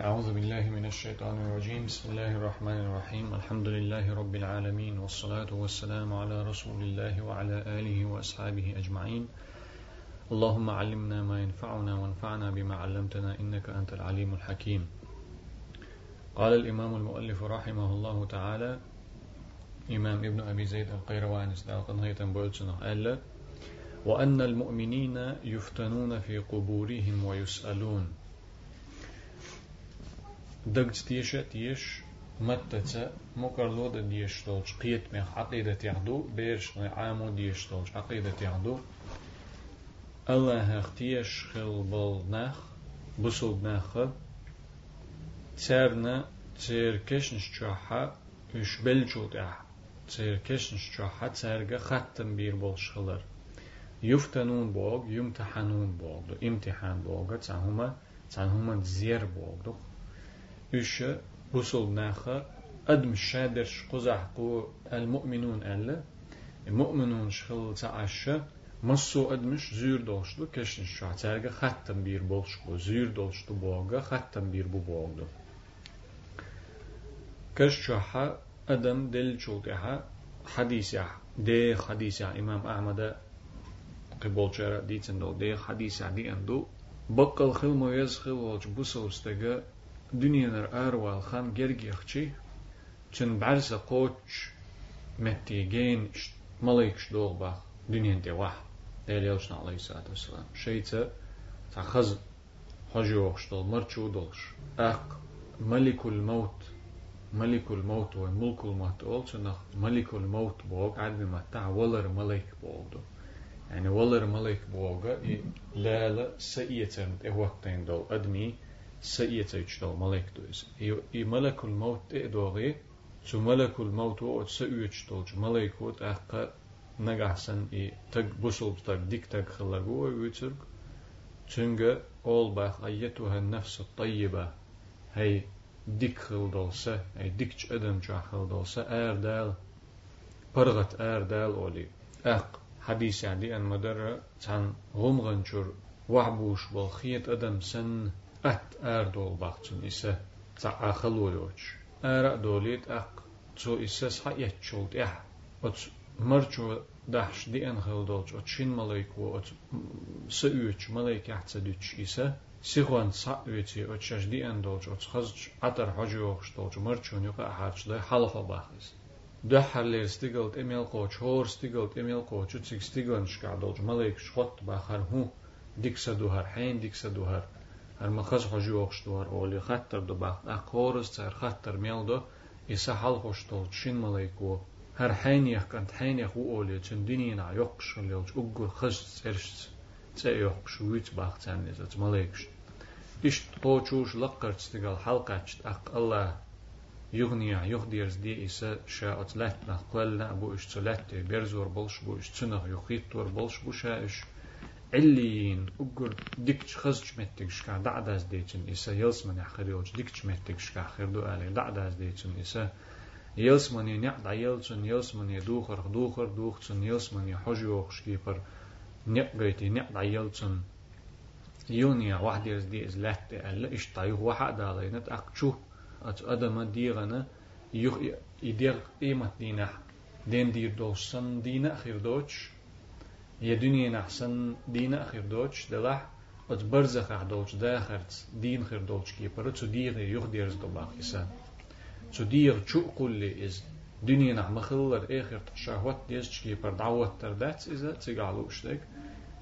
أعوذ بالله من الشيطان الرجيم. بسم الله الرحمن الرحيم. الحمد لله رب العالمين والصلاة والسلام على رسول الله وعلى آله وأصحابه أجمعين. اللهم علمنا ما ينفعنا وانفعنا بما علمتنا إنك أنت العليم الحكيم. قال الإمام المؤلف رحمه الله تعالى إمام ابن أبي زيد القيروان هيتم بولتنا وأن المؤمنين يفتنون في قبورهم ويسألون. دقت تيش تيش متى مكر دا ديش تولج قيت مخ عقيدة يعدو بيرش عامو ديش تولج عقيدة يعدو الله اختيش خل بل نخ بسل نخ تسرنا تسير كشنش جوحا اش بلجو ده تسير كشنش جوحا تسرغ ختم بير بولش خلر يفتنون بوغ يمتحنون بوغ امتحان بوغ تسهما تسهما زير بوغ üçe rusul naha adm şadir quzahqu el mu'minun elle mu'minun şıl ta'aşşa Masso edmiş zür doluştu keşin şu aterge hattan bir bolşuk bu zür doluştu boğa hattan bir bu boğdu. Keş şu ha adam del çulke ha hadis ya de hadis ya İmam Ahmed'e kibolçara diyten do de hadis ya diyen do bakkal hil moyez hil olç bu sorustege دنيا أروال خان جرجي أخشي چن بعرس قوش متيجين ملايكش دول باخ دنيا انت واحد ديل يلشنا عليه الصلاة والسلام. شيء تخز حجوش دول مرچو دولش أق ملك الموت ملك الموت وملك الموت أول شنخ ملك الموت بوغ عدم ما تع ولر ملك بوغ يعني ولر ملك بوغ لا لا وقتين دول أدمي سئيتن دول ملك دوز إي ملك الموت إيه دوغي شو ملك الموت وقت سئيتش دول ملك وقت أق نجحسن إي تج بوصل تج ديك تج خلقوه ويترك تنجا أول باخ أيتها النفس الطيبة هي ديك خل دولسة أي ديك أدم جا خل دولسة آر دال برغت آر دال أولي أق حديث يعني أن مدر تان غمغن شر وعبوش بالخيط أدم سن. أت آر دول باختن إسا تا آخلو يوش آر دوليت أق تو إسا سحا يتشولت إح مرچو دحش دي ان خل دولج ات شين ملايك و ات سؤوچ ملايك احتsa دوچ إسا سيخوان سأويتي ات شاش دي ان دولج ات خزج عطر حجو وخش دولج مرچون يقا أحاج ده حلقة باخز ده حلير ستيغلت إميل قوش هور ستيغلت Ərməxəz hocu oxşduvar oli xəttərdə baxt, əqoruz çər xəttər meldo, isə hal hoşdol çin malayku. Hər həyn yaxqant həyn yaxu oli çün dinina yoxşun lelç uggur xəz serşs. Çə yoxşu üç baxt çəniz əç malaykuş. İş toçuş laqqarç digal halqaç əq Allah yugniya yuxdirs di isə şə ətlətnə qəllə bu işçələtdi berzor bolş bu işçinə yuxitdor bolş bu şə iş. عليين أقول ديكش خزج متكش كا دعداز ديتن إسا يلس من يحخريوش ديكش متكش كا خيردو آلي دعداز ديتن إسا يلس من ينعد يلسن يلس من يدوخر دوخر دوخسن يلس من يحجوخ شكيبر نقيتي نعد يلسن يونيا واحد يرز دي از لحت ألا إش طايو واحد على نت أقشو أت أدم ديغنا يخ يدير قيمة دينا دين دير دوسن دينا خير دوتش يا دنيا نحسن دينا خير دوتش دلح أت برزخ دوتش داخرت دين خير دوتش كيبر تو دير يخ ديرز دوباخ إسان تو دير شو كل إز دنيا نعم خلر آخر شهوات ديز شكي بر دعوة تردات إذا تيجعلو اشتك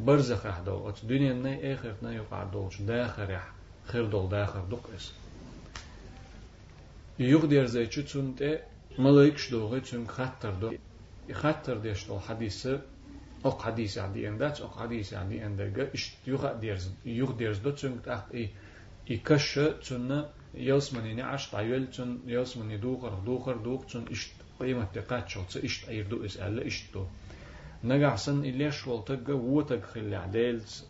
برزخ أحدول أت دنيا ناي آخر ناي يقع دولش داخر يح خير دول داخر دوك إس يوغ دير زي شو تنت ملايكش دوغي تن خطر دو خطر ديش دول حديثة أق حديث عندي أندات أق حديث عندي أندرجا إش يوغ ديرز يوغ ديرز دو تن أق إي إكش تن يلسمني نعش طايل تن يلسمني دوخر دوخر دوخ تن إشت قيمة تقات شو تس إشت أيردو إس ألا إشتو نجع سن إليش شوال تجا وتج خلع ديلز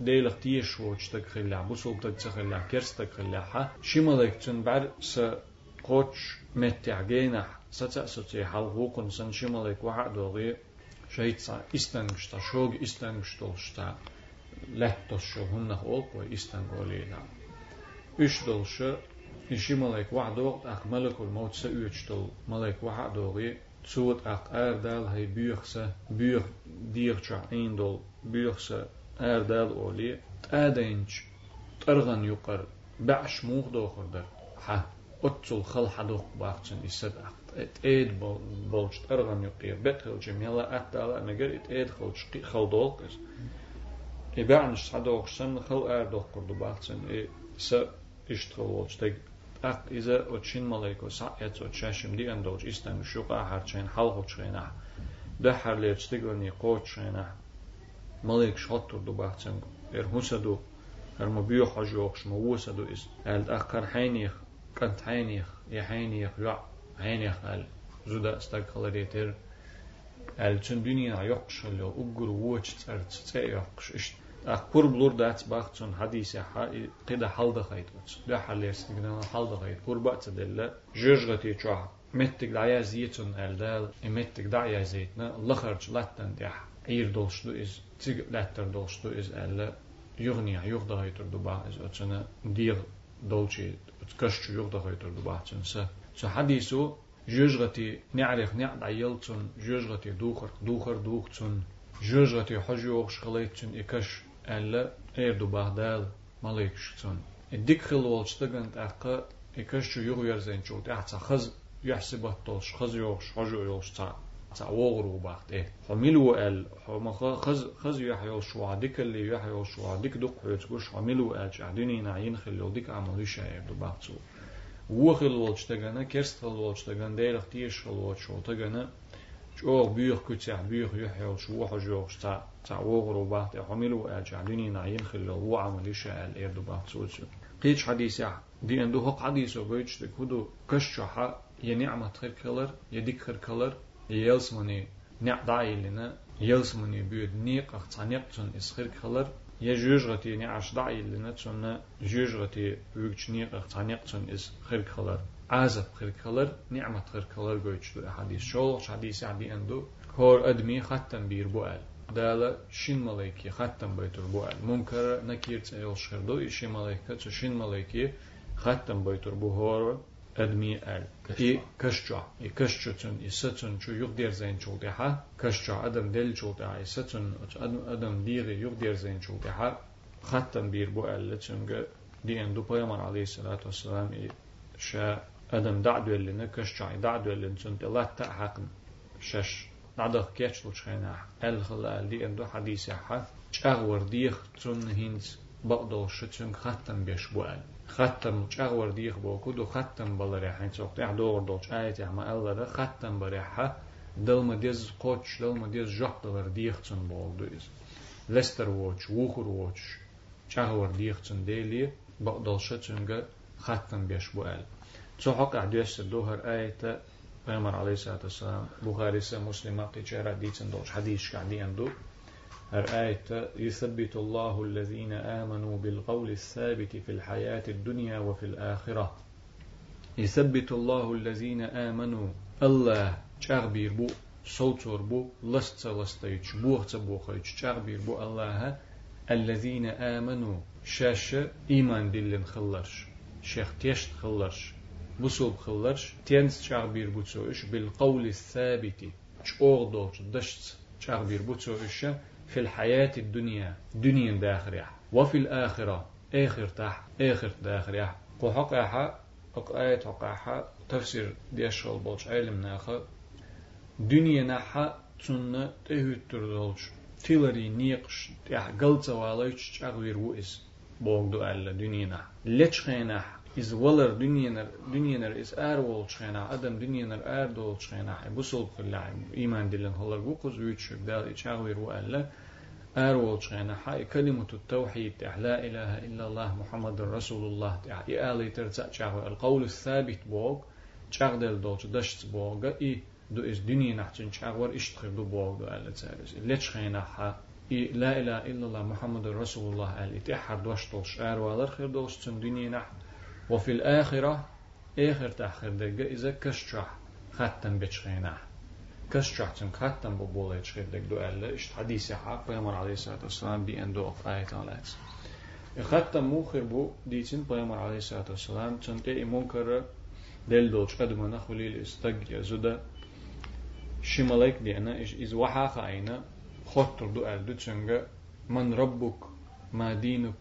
ديل اختيش وش تج خلع بوصل تج خلع كرس تج خلع ها شمالك تن بعد س قوش متع جينا ستة ستة حلقوقن سن شمالك واحد Šveicā iztenkšta, šog iztenkšta lehtošu hunnah olko istenkolina. Üçdolşu işi malek vahdoğ ak melekul motse üçdol malek vahdoği suut ak erdel hay büyükse büyük diyekça indol büyükse erdel oli ädenç targan yuqar ba'ş muğdoğurdur ha otsul xal hadoq baqçın ised ak. موخ دوخر در ها أتسل خل حدوخ باقتن إسد أخ ات ايد بولش ترغن يقير بتخل جميلة أتالا نجر ات ايد خلش خل دولكس إبعنش صدوق سن خل أردوخ كردو باقتن إي س إشتغل ولش تج أق إذا أتشين ملايكو ساعت أتشاشم دي أندوج إستن شوقا هرچين حلقو چينا ده حر ليرش تيغلني قوت چينا ملايك شطر دو باقتن إر هسدو هر مبيو حجوخش موسدو إس ألد أقر حينيخ كنت حينيخ يحينيخ يع حينيخ أل زودا استقلاليتر أل چون دنيا يقش اللي أقر ووش تسر تسر يقش إشت أخبر بلور دات باختون حديث قيدا حال دخيت ده حال يستقنا حال دخيت قربة تدل جرجتي تشوح متك دعيا زيتون الدال متك دعيا زيتنا لخرج لاتن ديح عير دولشتو إز تيج لاتر دولشتو إز ألا يغني يغدا هيتر دبا إز أتسنا دير دولشي تكشتو يغدا هيتر دبا تنسا سو حديثو جوجغتي نعرف نعد عيلتون جوجغتي دوخر دوخر دوختون جوجغتي حجوغ شغليتون إكش ألا إيردو بغداد مالك شتون الديك خل والشتغنت أقا إكشتو يغو يرزين شو تحت خز يحسب الطوش خز يوش حجو يوش تا تا وغرو بغت إيه حملو ال حما خز خز يحيو شو عديك اللي يحيو شو عديك دق حيوتكوش حملو ال جعديني نعين خلو ديك عملو شاير دو وخل والشتغنا كرست خل والشتغن ديرخ تيش خل والشو تغنا شو بيخ كتاع بيخ يحيو شو حجوش تا تعوغ روبات حملو أجعلني نعين خلو هو عمل شاء الإرد بات سوتسو قيش حديث دي اندو حق حديث وغيش دكودو كشحا ينعمة خير كلر يديك خير كلر يلسمني نع داعي لنا يلسمني بيد نيق اختانيق تون اسخير كلر je jüzgati ne aşda illinet sonra jüzgati büyükçüni tanıqçın is xirkalar azab xirkalar ni'mat xirkalar göçdür hadis şol hadis abi endu. Kor admi hattan bir bu el dala şin malayki hattan baytur bu el munkar nakir yol şırdu işi malayka şin malayki hattan baytur bu hor. أدمي أل إي كشجع إي كشجع تن إي ستن شو يقدر زين شو دها كشجع أدم دل شو دها إي ستن أدم ديري يقدر زين شو دها ختم بير بو أل لتنجا دي أن دو بيامر عليه الصلاة والسلام إي شا أدم دعدو اللي نكشجع دعدو اللي نتنت الله تحقن شش. نعدخ كيتش لوشخينا الخلا دي اندو حديث حا چاغور ديخ تون هينز بقدو شتون ختم بيش بوال ختم چاغور ديخ بوكو دو ختم بلري حين سوقت دور دو آيات ما الله ختم بريحة دل ما ديز دل ما ديز جوح دلر ديخ بول دو إز لستر ووتش ووخر ووتش چاغور ديخ تون ديلي بقدو شتون ختم بيش بوال تو حق عدوش دوهر آيات پیغمبر علیه الصلاة والسلام بخاري سه مسلم قي جرى ديتن دوش حديث قاعدين عنده آية يثبت الله الذين آمنوا بالقول الثابت في الحياة الدنيا وفي الآخرة؟ يثبت الله الذين آمنوا. الله چاغبير بو صوتور بو لست لستيج بوغت بوخيج چاغبير بو الله الذين آمنوا. شاش إيمان دلن خلرش شيخ تيشت خلرش بوسوب خلرش تينس تعبير بوتسوش بالقول الثابت. شوغ دوش دشت تعبير بوتسوش في الحياة الدنيا دنيا داخل وفي الآخرة آخر تح آخر داخل يح قحق يحا آية حق تفسير ديشغل بولش علم ناخا دنيا نحا تسنة تهوتر دولش تيلري نيقش يح قلت واليش تعبير وإس. بوغدو ألا دنيا نح لتش خينح إذ ولر دنيانر دنيانر إذ أر ول شينا أدم دنيانر أر دول شينا بوصل في اللعب إيمان دلنا هلر بوكوز ويتشوك دال إتشاغوير وألا أر ول شينا حي كلمة التوحيد تح لا إله إلا الله محمد رسول الله تح إي آلي ترزا تشاغوير القول الثابت بوغ تشاغ دل دول تشدش بوغ إي دو إذ دنيانا تشن تشاغوير إشتخي دو بوغ دو ألا تشاغوير لتش خينا حا إي لا إله إلا الله محمد رسول الله ألي تحر دوش دول شعر والر خير دول شتن دنيانا حي وفي الآخرة آخر تأخر دقة إذا كشتح ختم بتشخينا كشتح تم ختم ببولة يتشخير دق دو ألا إشت حديث حق بيامر عليه الصلاة والسلام بي أن دو آية آلات حتى موخر بو ديتين بيامر عليه الصلاة والسلام تنتي منكر دل دوش قدمنا خليل استق يزودا شمالك دي أنا إيش إز وحاق عينا خطر دو أل دو تشنغ من ربك ما دينك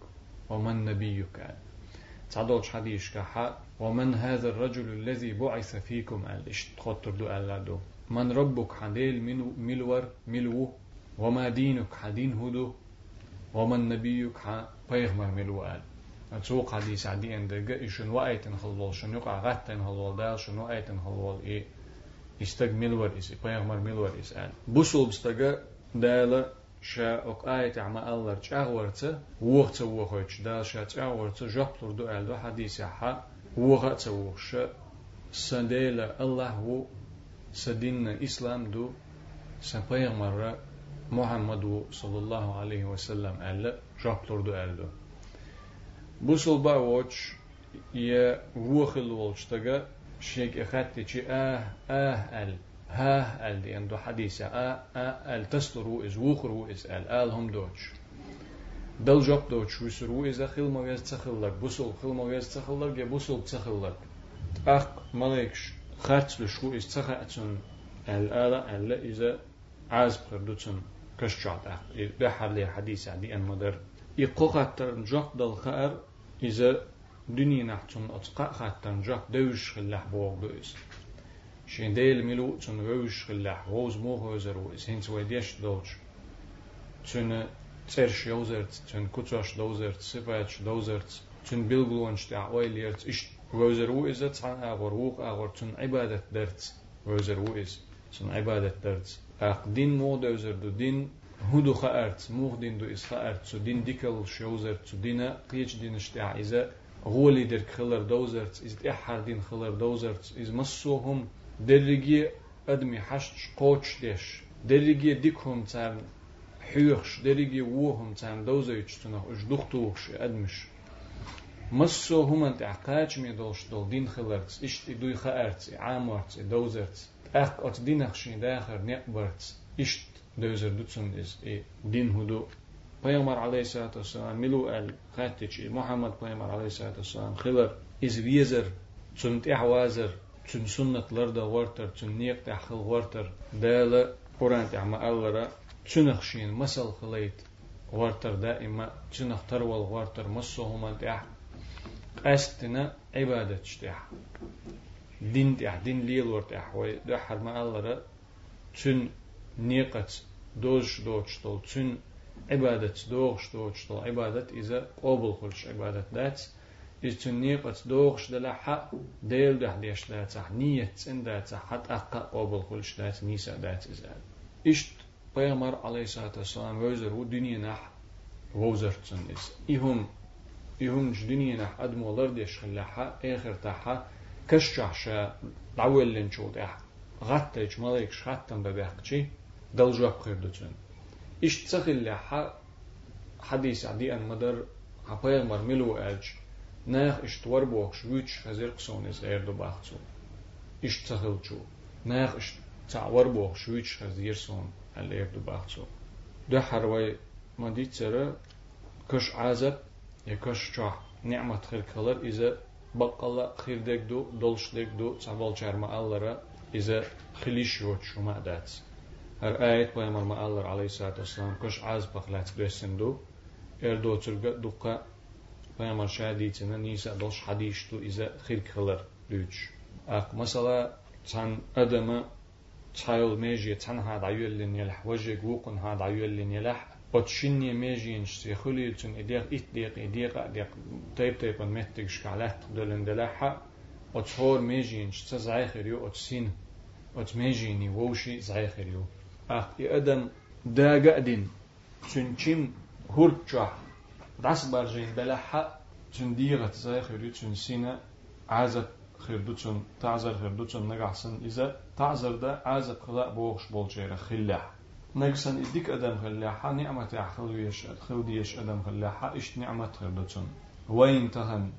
ومن نبيك تعدوش حديش كحا ومن هذا الرجل الذي بعث فيكم أل إيش خطر دو أل دو؟ من ربك حديل منو ملور ملو وما دينك حدين هدو ومن نبيك ح بيغمر ملو أل. أتسوق حديث عدي أندرجة إيشن وقتن خلول شنو يقع غتن خلول دال شنو وقتن خلول إيه؟ يستج ملور إس بيغمر ملور إس أل. بوسول بستجا دال شا أق آية عما الله تأغورت وقت وقت دال شا تأغورت جبلور دو أل دو حديث ح وقت وقت سنديل الله هو سدين إسلام دو سبيغمر محمد صلى الله عليه وسلم أل جبلور دو أل دو بوسل باوش يا وخل والشتغا شيك اخاتي شي اه اه ال ها ال دي عنده حديثة آه آه ال تسترو از وخرو از ال ال هم دوتش دل جاب دوتش وسرو از خيل ما يز تخلك بوسل خيل ما يز تخلك يا بوسل تخلك اخ مالكش خرط لشو از تخاتون ال ال ال إذا عاز بردوتن كشجعت اخ ده حل حديث عدي ان مدر يقوقتر جاق دل خير إذا دنيا نحتون أتقى خاتن جاك دوش خلاح بوغ شين ديل ملو تون روش خلاح روز مو هوزر ويس هنس ويديش دوش تون ترش يوزرت تون كتوش دوزرت سفايتش دوزرت تون بلغلونش تاع ويليرت إش روزر ويس تان أغور ووق أغور تون عبادة درت روزر ويس تون عبادة درت أق دين مو دوزر دو دين هدو خأرت موغ دين دو إس خأرت سو دين ديكل شوزرت سو دينا قيش دين اشتاع إذا غولي در خلر دوزرت إز إحر دين خلر دوزرت إز مسوهم درجي أدمي حشت قوش ديش درجي ديكهم تان حيوخش درجي ووهم تان دوزيتش تنه اش دختوخش أدمش مسو هم انت عقاج مي دولش دول دين خلرت اشت دوي خأرت عامورت دوزرت اخ ات دينخشين داخر نقبرت اشت دوزر دوتسون إز إيه دين هدو پیامبر علیه الصلاة والسلام ملو ال خاتش محمد پیامبر علیه الصلاة والسلام خلر إز ويزر تون تحوازر تون سنة لردا ورتر تون نيق تحخل ورتر دال قرآن تعمى ألرا تنخشين مسل خليت ورتر دائما تنخ ترول ورتر مسوهما تح أستنا عبادة تح دين تح دين ليل ورتح ويدحر ما ألرا تن نيقت دوش دوش تول تن عبادة دوغش دوغش تول عبادة إذا قبل خلش عبادة دات إذا تن نيقت دوغش دلا حق ديل ده ديش دات نية تن دات حت أقا قبل خلش دات نيسا دات إذا إشت پیغمبر عليه الصلاة والسلام وزر و دنيا نح وزر تن إز إهم إهم دنيا نح أدمو لردش خلاحا آخر تاحا كشجع شا دعوة لنشو ده غتج ملايك شخاتن ببيحكي دل جواب خير دوتن إش تسخل ح حديث عدي أن مدر حبايغ مرملو ألج ناخ إش توار بوخش ويتش خزير قصون إز غير دو باختو إش تسخل جو ناخ إش تعور بوخش ويتش خزير صون الغير دو باختو ده حروي ما دي تسرى كش عزب يا كش جاه نعمة خير كلر إذا بقلا خير ديك دو دولش ديك دو تعبال جارما ألرا إذا خليش يوت شو ما داتس هر آية بيامر ما الله عليه الصلاة والسلام كش عز بخلات بسندو اردو ترغا دوقا بيامر شاديتنا نيسا دوش حديشتو إذا خير خلر لوش أق مثلا تان أدم تايل ميجي تان هاد عيولين يلح وجه قوقن هاد عيولين يلح بتشيني ميجين شتي خليل تن إديق إتديق إديق إديق تيب تيب مهتك شكالات دولن دلاحة وتشور ميجين شتا زعيخر يو وتسين وتميجيني ووشي زعيخر يو أخ أدم دا قادين تنشم هرجع دعس برجين بلا حق تنديغة زي خيري تنسينا عازب خيردوتشن تعزر خيردوتشن نجحسن إذا تعزر دا عازب خلاء بوغش بولجيرا خلاح نجسن إديك أدم خلاحة نعمة يحخلويش خلوديش أدم خلاحة إش نعمة خيردوتشن وين تهن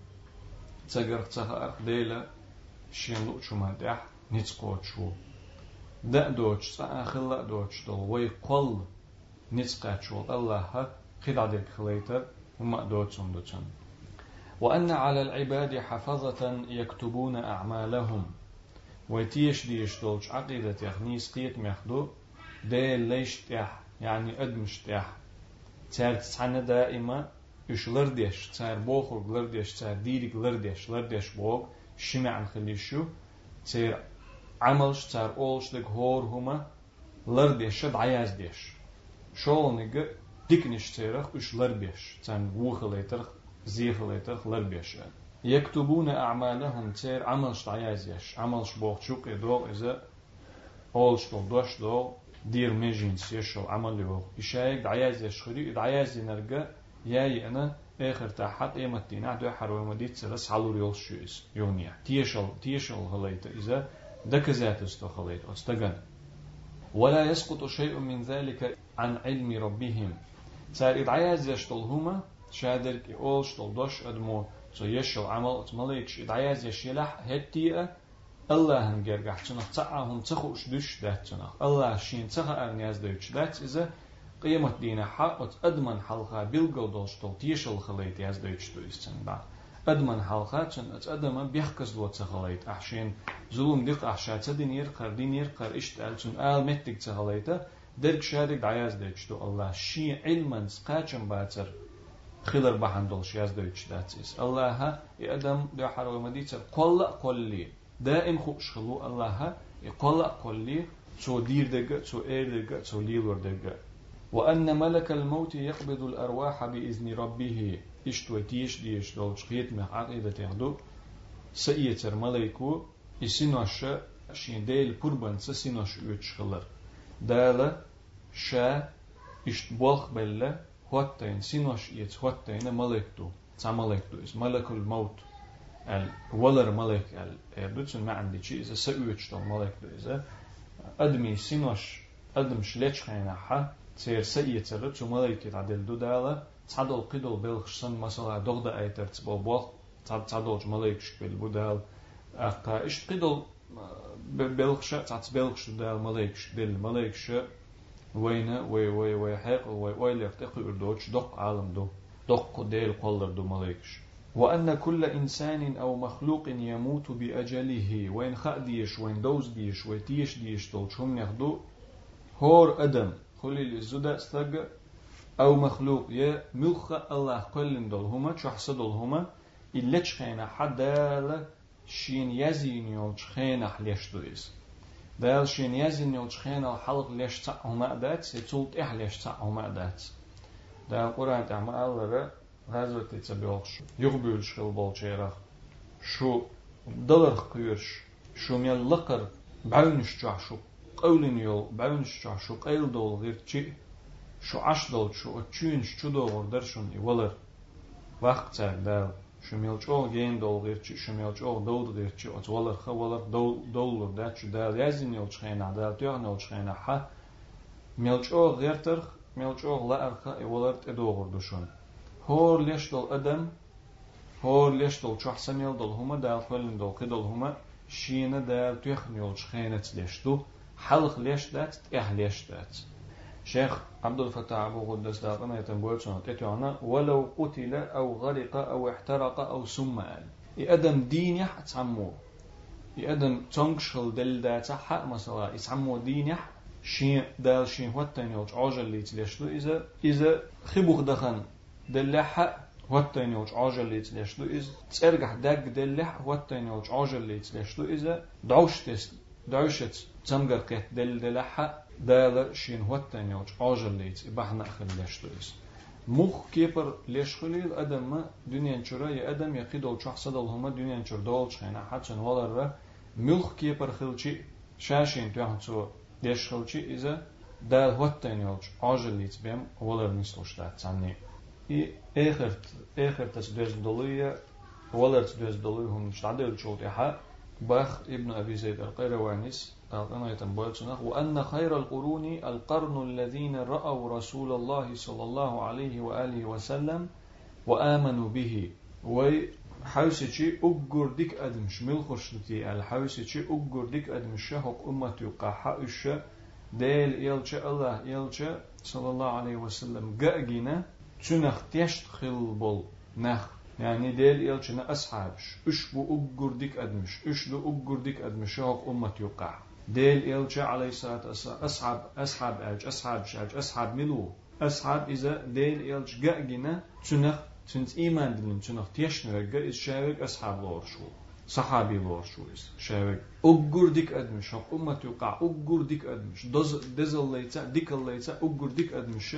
تجر تهر ديلا شين لوتشو ما دح نتسقوتشو دا دوتش سا دوتش دول وي قل نسقاتشول الله قد عدك خليتر هم دوتسم دوتسم وأن على العباد حفظة يكتبون أعمالهم. وتيش ديش دولش عقيدة يخنيس قيت مخدو دي ليش تيح يعني أدمش تيح. تار تسعنا دائما إش لرديش تار بوخر لرديش تار ديرك لرديش لرديش بوغ شمع خليشو تار عملش تار أولش لك هور هما لرديش شد عياز ديش. شول نيجا ديكنش تيرخ إش لرديش تان وخليترخ زيخليترخ لرديش يكتبون أعمالهم تير عملش عياز يش عملش بوغ شوك إدوغ إذا أولش دول دوش دول دير ميجين سيشل عمل يوغ إشايك دعياز يشخري دعياز ينرجع ياي أنا آخر تحت إيه متينا دو حرو مديت سرس حلو ريول شويس يونيا تيشل تيشل هليت إذا دكزات استخليت استجن ولا يسقط شيء من ذلك عن علم ربهم سار إدعياز يشتلهما شادر كي أول شتل دوش أدمو سو يشل عمل تمليكش إدعياز يشيلح هتيئة الله هم جرجع تنخ تعهم تخوش دش ده تنخ الله شين تخا أرنياز دوش ده إذا قيمة دينا حق أدمن حلقة بيلقو دوش تل تيشل خليت ياز دوش دوش تنبع أدمن حلقة تن أدمن بيحكز لو تخليت أحشين ظلم دق أحشات تدين يرقر دين يرقر إشت ألتون آل متك درك شارك دعياز دوش دو الله شي علما سقاچن باتر خلر بحن دولش ياز دوش داتيس الله ها يأدم دو حرو مديتر قل قلي دائم خوش خلو الله يقول قولي تو دير دقة تو اير دقة تو ليلور دقة وأن ملك الموت يقبض الأرواح بإذن ربه. إشتو تيش ديش دولش خيت مح عقيدة يهدو سئيتر ملكو إسينوش شين ديل قربان سسينوش يوتش خلر شا إشت بولخ بلا هوتين سينوش يت هوتين ملكتو تا ملكتو إس؟ ملك الموت الولر ملك الدوتسن ما عندي شيء إذا سأويتش تو ملك إذا أدمي سينوش أدم شليش خينا حا تير سيئة تر تو ملك دو دالا تعدل قدل بلخش سن؟ مثلا دغدا أيتر تبو بوخ تعدل ملك شكل بودال أقا إش قدل بلخش تعت بلخش دال ملك دل ملك ش وين وي وي وي حق وي وي لفتق أردوش دق عالم دو دق ديل قلر دو ملكش وأن كل إنسان أو مخلوق يموت بأجله وين خأديش وين دوز ديش ويتيش ديش دول شهم يخدو هور أدم خلي الزودة استغ أو مخلوق يا ملخ الله قلن دول هما شحص دول هما إلا خينا حدال شين يزين يول خينا حليش دويس دال شين يزين يول خينا الحلق ليش تعهما دات يتولت إحليش تعهما دات دال قرآن تعمل الله Hazreti Tsabilx, yugbülş xil bolçeyraq, şu dalırx qıyırş, şu mel laqır, bavniş çaşu, qawlin yol, bavniş çaşu, qayl dol girçi, şu aş dol, şu çünş çu doğur derşun iwalar. Vaqt çağda, şu mel Shumilchog gen dolgirchi, shumilchog dolgirchi, otwalar khawalar dolur da chu da yazin yol chayna da tyor yol chayna ha. Hə, milchog gerter, milchog la arqa ewalar te doğur düşün. Hor leş dol adam, hor leş dol çahsan yol dol huma da felin dol qidol huma şiyina da tyor yol chayna tleşdu. Halq leş dat, eh leş dat. شيخ عبد الفتاح أبو قدس داقنا يتنبول سنة تتعنا ولو قتل أو غرق أو احترق أو سمع يأدم دين يح تعمو يأدم تنقشل دل داتا حق مثلا يتعمو دين يح شين دال شين واتن يلج عجل اللي تليشلو إذا إذا خبوخ دخن دلح واتين يوج. عاجل ليت ليشلو إز تسرجح دق دلح واتين يوج. عاجل ليت ليشلو إذا دعوش تس دعوشت تمجر قيت دل دلح دال شين واتين يوج عاجل ليت إبحنا أخر ليشلو إز مخ كيبر ليش خليل أدم ما دنيا شرا يا أدم يقيدول شخص دل هما دنيا شر دول شينا حتى ولا ملخ كيبر خلشي شاشين تيهن ليش خلشي إذا دال واتين يوج عاجل ليت بهم ولا نسلوش ده تسمني I اخرت اخرت تسدوز دولية ولا تسدوز دولية هم شعدل شوط إحا باخ ابن أبي زيد القيروانيس أنا يتنبويت سنخ وأن خير القرون القرن الذين رأوا رسول الله صلى الله عليه وآله وسلم وآمنوا به. وي حوسيتشي أجر ديك أدم شمل خشتي الحوسيتشي أجر ديك أدم شهق أمتي قاحة الشا. ديل يلشا الله يلشا صلى الله عليه وسلم جاء تنخ تيشت خل بول. نخ يعني ديل يلشنا أصحابش إش بو أقر ديك أدمش إش دو أقر ديك أدمش هو أمة يقع. ديل يلشا عليه الصلاة والسلام أصحاب أصحاب ألج أصحاب شاج أصحاب ملو. أصحاب إذا ديل يلش جنا تنخ تنت إيمان دلن تنخ تيشن رجع إز شاوك أصحاب لور شو. صحابي لور شو إز شاوك أقر ديك أدمش هو أمة يقع أقر ديك أدمش. دز دزل ليتا ديك ليتا أقر ديك أدمش.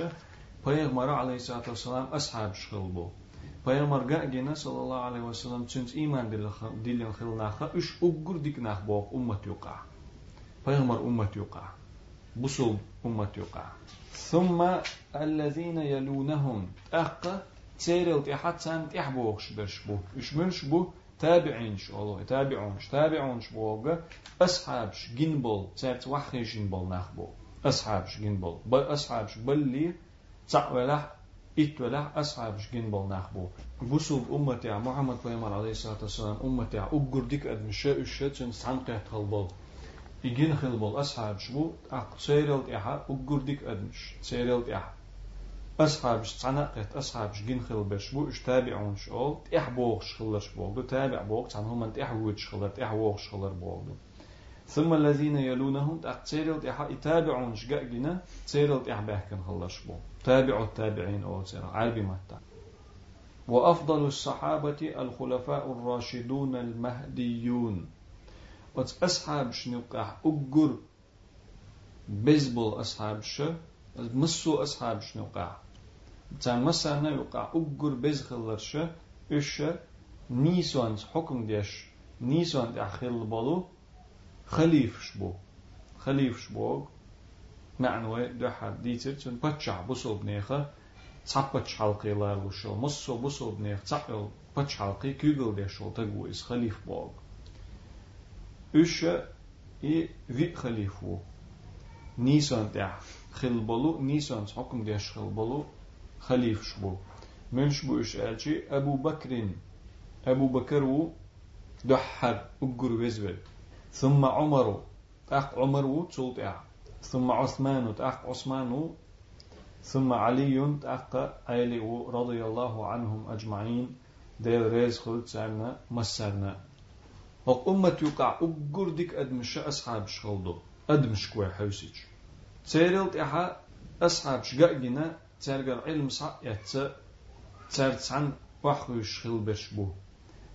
Peygamber aleyhissalatü vesselam ashab şılbu. Peygamber ga'gina sallallahu aleyhi ve sellem çünkü iman dilin xilnaxa üç uggur diknah boq ummat yuqa. Peygamber ummat yuqa. Busul ummat yuqa. ثم الذين يلونهم أقا تيرل تحت سان تحبوغ شبشبو إش منش بو تابعين ش الله تابعون ش تابعون ش بوغا أصحاب ش جنبل تات وحي جنبل نخبو أصحاب ش جنبل بل أصحاب ش بلي تعوله إتوله أصحاب جن بول نخبو بوسوب أمتي محمد بيمر عليه الصلاة والسلام أمتي أقر ديك أدم شاء الشات سنقه خلبول يجين خلبول أصحاب شبو أق سيرل إحا أقر ديك أدمش سيرل إحا أصحاب سنقه أصحاب جن خلبش بو اشتابعون شول إحبوغ شخلش بوغ تابع بوغ تعنهم أنت إحوج شخلر إحوغ شخلر بوغ ثم الذين يلونهم تأقتيرل تيحا يتابعون شقاقنا تيرل تيح بحكن خلص بو. تابع التابعين أو تيرا عربي متى وأفضل الصحابة الخلفاء الراشدون المهديون. أصحاب شنقح أقر بيزبول أصحاب ش مسو أصحاب شنقح تان مسانا يقع أقر بيز خلرش إش نيسوان حكم ديش. نيسوان تأخيل بولو. خليف شبو خليف شبو معنوي دحر ديتر تن بتشع بصوب نيخة تصبت حلقي لا وشو مصو بصوب نيخ تصقل بتش حلقي كيغل ديشو تقو إس خليف بوغ. إي في خليفو نيسان تاع خل بلو نيسان حكم ديش بلو خليف شبو منش بو إيش ألشي أبو بكر أبو بكر دحر أقر وزول ثم عمر أخ عمر تولت ثم عثمان أخ عثمان ثم علي أخ علي رضي الله عنهم أجمعين. دير ريز خلت سعنا مسرنا وقمة يقع أقر ديك أدمش أصحاب شغلدو. أدمش كوي حوسيج. تيرلت إحا أصحاب شقاقنا ترقر علم صح يتسا ترت عن وحوش خلبش بو.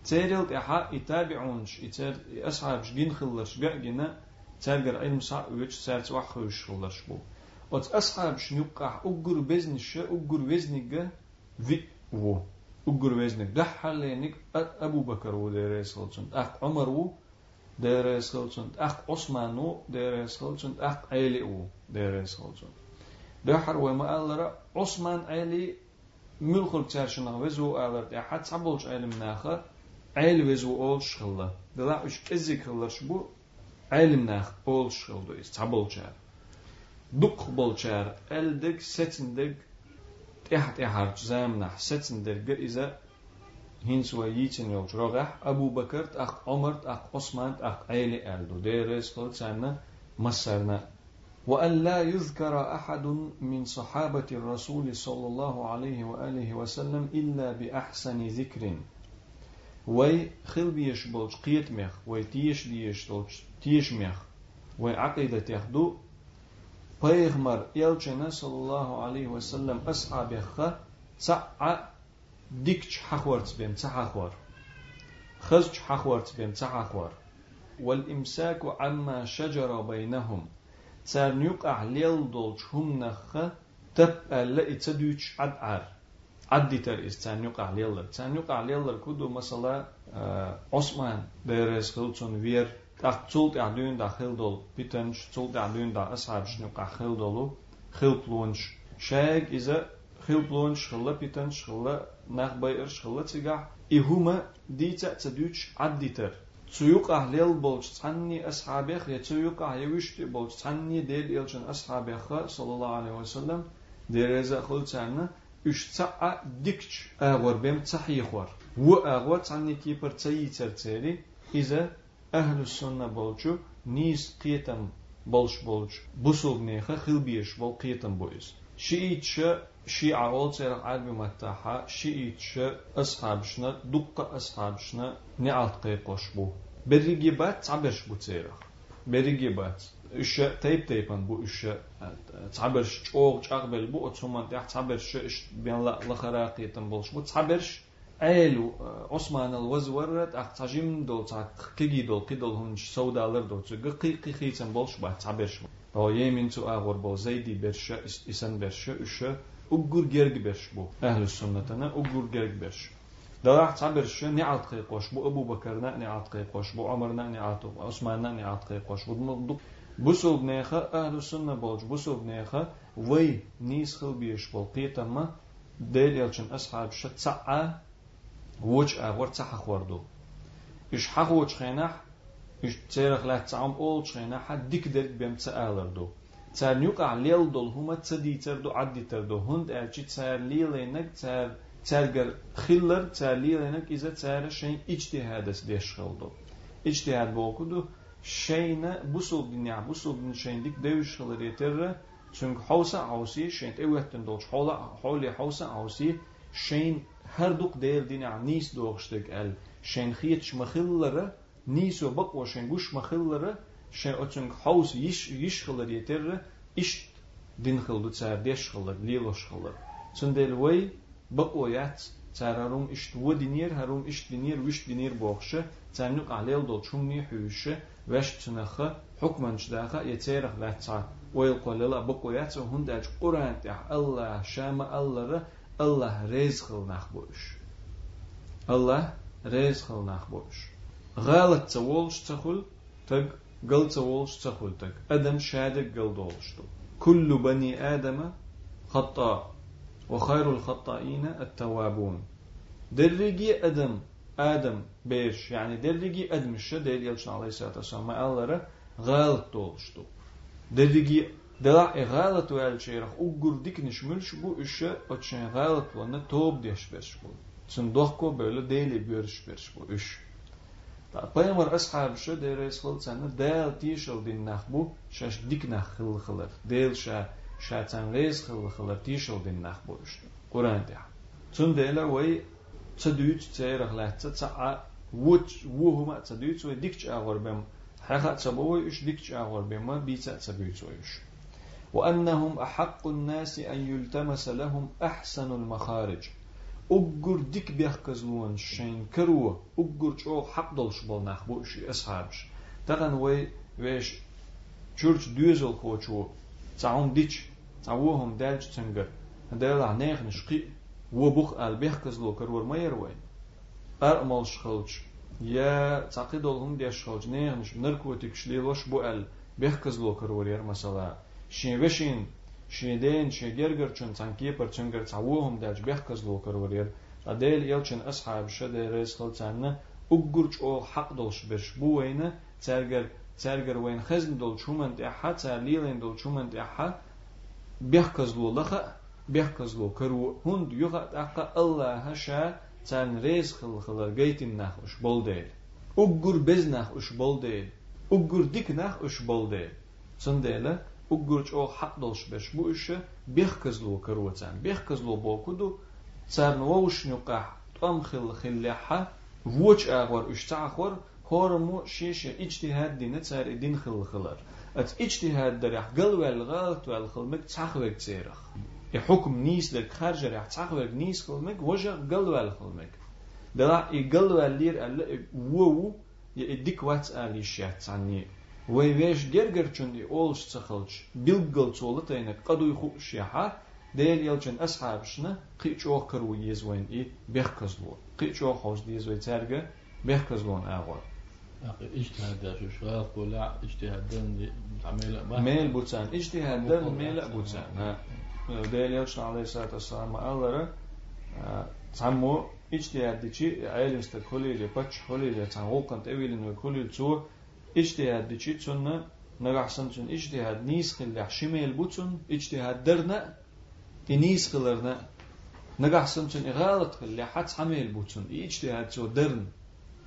تيرل إحا يتابعونش يتر أصحاب جين خلش جنا ترجر علم صع ويش سرت وحوش خلش بو وت أصحاب شنيقع أجر بزنش أجر وزنك في و أجر وزنك ده حلينك أبو بكر و ديريس خلصن أخ عمر و ديريس خلصن أخ عثمان و ديريس خلصن أخ علي و ديريس خلصن ده حر وما قال عثمان علي ملخل تشارشنا وزو قال حد صبولش علم ناخه علم وزو أول شغلة دلا إيش إزيك الله شبو علم ناخ أول شغلة إيش تعبول شار دق بول شار ألدك ستندك تحت إحار زام نح ستندك إذا هنس ويتن يوج رغح أبو بكر أخ عمر أخ عثمان أخ عيلي ألدو ديرس قلت سانا مسرنا وأن لا يذكر أحد من صحابة الرسول صلى الله عليه وآله وسلم إلا بأحسن ذكر وي خل بيش بولش قيت مخ وي تيش ديش بولش تيش مخ وي عقيدة يخدو بيغمر يلچنا صلى الله عليه وسلم أصحاب يخ سع ديكش حخورت بين تحخور خزج حخورت بين تحخور والإمساك عما شجر بينهم تار نيقع ليل دولش هم نخ تب ألا إتدوش عد عدي تر استان يقع ليلر تان يقع ليلر كودو مثلا عثمان بيرس خلصون وير تاق تولت عدون دا خلدول بيتنش تولت عدون دا أصحاب شنقع خلدولو خلبلونش شايق إذا خلبلونش خلا بيتنش خلا نخ بيرش خلا تيقع إهما ديتا تدوش عدي تر تيوقع ليل بولش تعني أصحابيخ يا تيوقع يوشت بولش تعني ديل إلشن أصحابيخ صلى الله عليه وسلم ديريزا خلصانا üç ta'a dikç ağır bem tahiyxor. Wu ağır tani kipar tayi terteri ize ahlu sunna bolçu nis qiyetam bolş bolç busul neha xilbiyeş bol qiyetam boyuz. شيء شيعة أول سيرق عربي متاحة شيء أصحابشنا دقة أصحابشنا نعت قيقوش بو بريجيبات تعبرش بو سيرق بريجيبات إيش تيب تيبان بو إيش تعبرش تشوغ تشغبل بو أتسومان تيح تعبرش إيش بين لخراقي تنبولش بو تعبرش أيلو عثمان الوزورت أخ تجيم دول تاك كيجي دول كيدول هنش سودالر دول تجي قي قي قي تنبولش با تعبرش بو يمين تو أغور بو زيدي برشا إسن برشا إيش أجر جرج برش بو أهل السنة أنا أجر جرج برش دراح تعبر شو نعت قيقوش بو أبو بكر نعت قيقوش بو عمر نعت عثمان نعت قيقوش بو Busulbneha ehl-i bolç. Busulbneha vay nis hılbiyeş bol. Qiytama del yalçın ashab şa ta'a vuç ağır ta'a xordu. İş haq vuç xenah iş terek lah ta'am ol xenah dik derik bem ta'alardu. Tsar nyuqa ah lel dol huma tsadi terdu addi terdu hund er elçi tsar lilenek tsar tsargar xiller tsar lilenek izə tsar şeyin içtihadəsi deşxildu. İçtihad bu okudu. shejnë busull dinja busull din shejnë dik devish xhëllëri tërë çünkü hausa ausi shejnë e vetë ndoç hola holi hausa ausi shejnë her duk del dinja nis doğuştuk el. Shejnë xiyet şmıxılları nis o bak o shejnë guş mıxılları shejnë o çünkü haus iş iş xhëllëri tërë iş din xıldı çar deş xıldı lilo xıldı çındel vay bak o yat çararum iş tu dinyer harum iş dinyer viş dinyer boğuşu. Çanluk alel dol çumni hüyüşü. وش تنخه؟ حكما شداخه يتيرخ لا تسع ويقول لا بقوا ياتو هندج قرآن تح الله شام الله الله رزق نخبوش الله رزق نخبوش غلط تولش تخل تق قل تولش تخل تق. أدم شادق قل دولشتو كل بني آدم خطاء. وخير الخطائين التوابون. درجي أدم ədəm 5, yəni dediyi etmişdir, deyir Elçin Aleyhisselatü Vesselam, əllərə qalət olmuşdu. Dediyi Дела и галат у эльчерах угур дикниш мülş bu işe очень галат ванна топ деш берш bu. Çındokko böyle değil görüş berş bu iş. Ta peygamber ashab şu der esfol sana del tişel din nah bu şaş dik nah hıl hılır. Del şa şatan reis hıl hılır tişel din nah bu iş. Kur'an diyor. Çın dela ve تدويت تيرغ لا تتع وت وهما تدويت وديكش أغور بهم حقا تبوي إيش ديكش أغور بهم بيتا تبويت إيش وأنهم أحق الناس أن يلتمس لهم أحسن المخارج. أجر ديك بيحكزلون شين كرو أجر شو حق دلش بول نخبو إيش أصحابش تغن وي ويش چورچ دوزل خوچو. تعون ديش تعوهم دالج تنجر دال عنيخ نشقي. وبخ البيحكز لو كرور ما يروي أرمل شخلج يا تعقيد لهم دي شخلج نه مش نركو تكشلي لوش بو ال بيحكز لو كرور ير مثلا شين وشين شيدين شيديرجر چون تانكي پر چنگر تعوهم داج بيحكز لو كرور ير أديل يلچن أصحاب شده رئيس خلتان أقرج أو حق دولش برش بو وينه ترجر ترجر وين خزن دول شومن تحا ترليلين دول شومن تحا بيحكز لو لخا بيحكزلو كرو هند يغا أقا الله هشا تان ريز خل خلر جيتين نخ اش بولديل أجر بز نخ اش بولديل أجر ديك نخ اش بولديل سنديلا أجر او حق دلش بش بو اش بيحكزلو كرو تان بيحكزلو بوكدو تان ووش نقاح تقام خل خلحة ووش أغور اش تعخور هورمو شيشة اجتهاد دينة تار دين خل خلر ات اجتهاد دريح قل والغلط والخلمك تحخوك تيرخ حكم نيس لك خارج رح تعقل نيس خلمك وجه قلوال خلمك دلا يقلوال لير ألا وو يديك وات آلي شات عني وي ويش جرجر چون أولش تخلج بيلقل تولتينك قدو يخو شيحا ديل يلچن أصحابشنا قيچ أو كرو يزوين إي بيخكزلو قيچ أو خوش ديزوي تارجا بيخكزلون اغور اجتهاد شو شغال ولا اجتهاد ميل بوتسان. اجتهاد ميل بوتسان. Beliaoczna a.s. allora sammo ijtihaddi chi ailimsta kolije pach kolije sam okant evilin ve kolil zu ijtihaddi chi sunna nagahsan chun ijtihad nis qilla shimel butun ijtihad derna nis qillarna nagahsan chun igalat qilla hat hamel butun ijtihad zu dern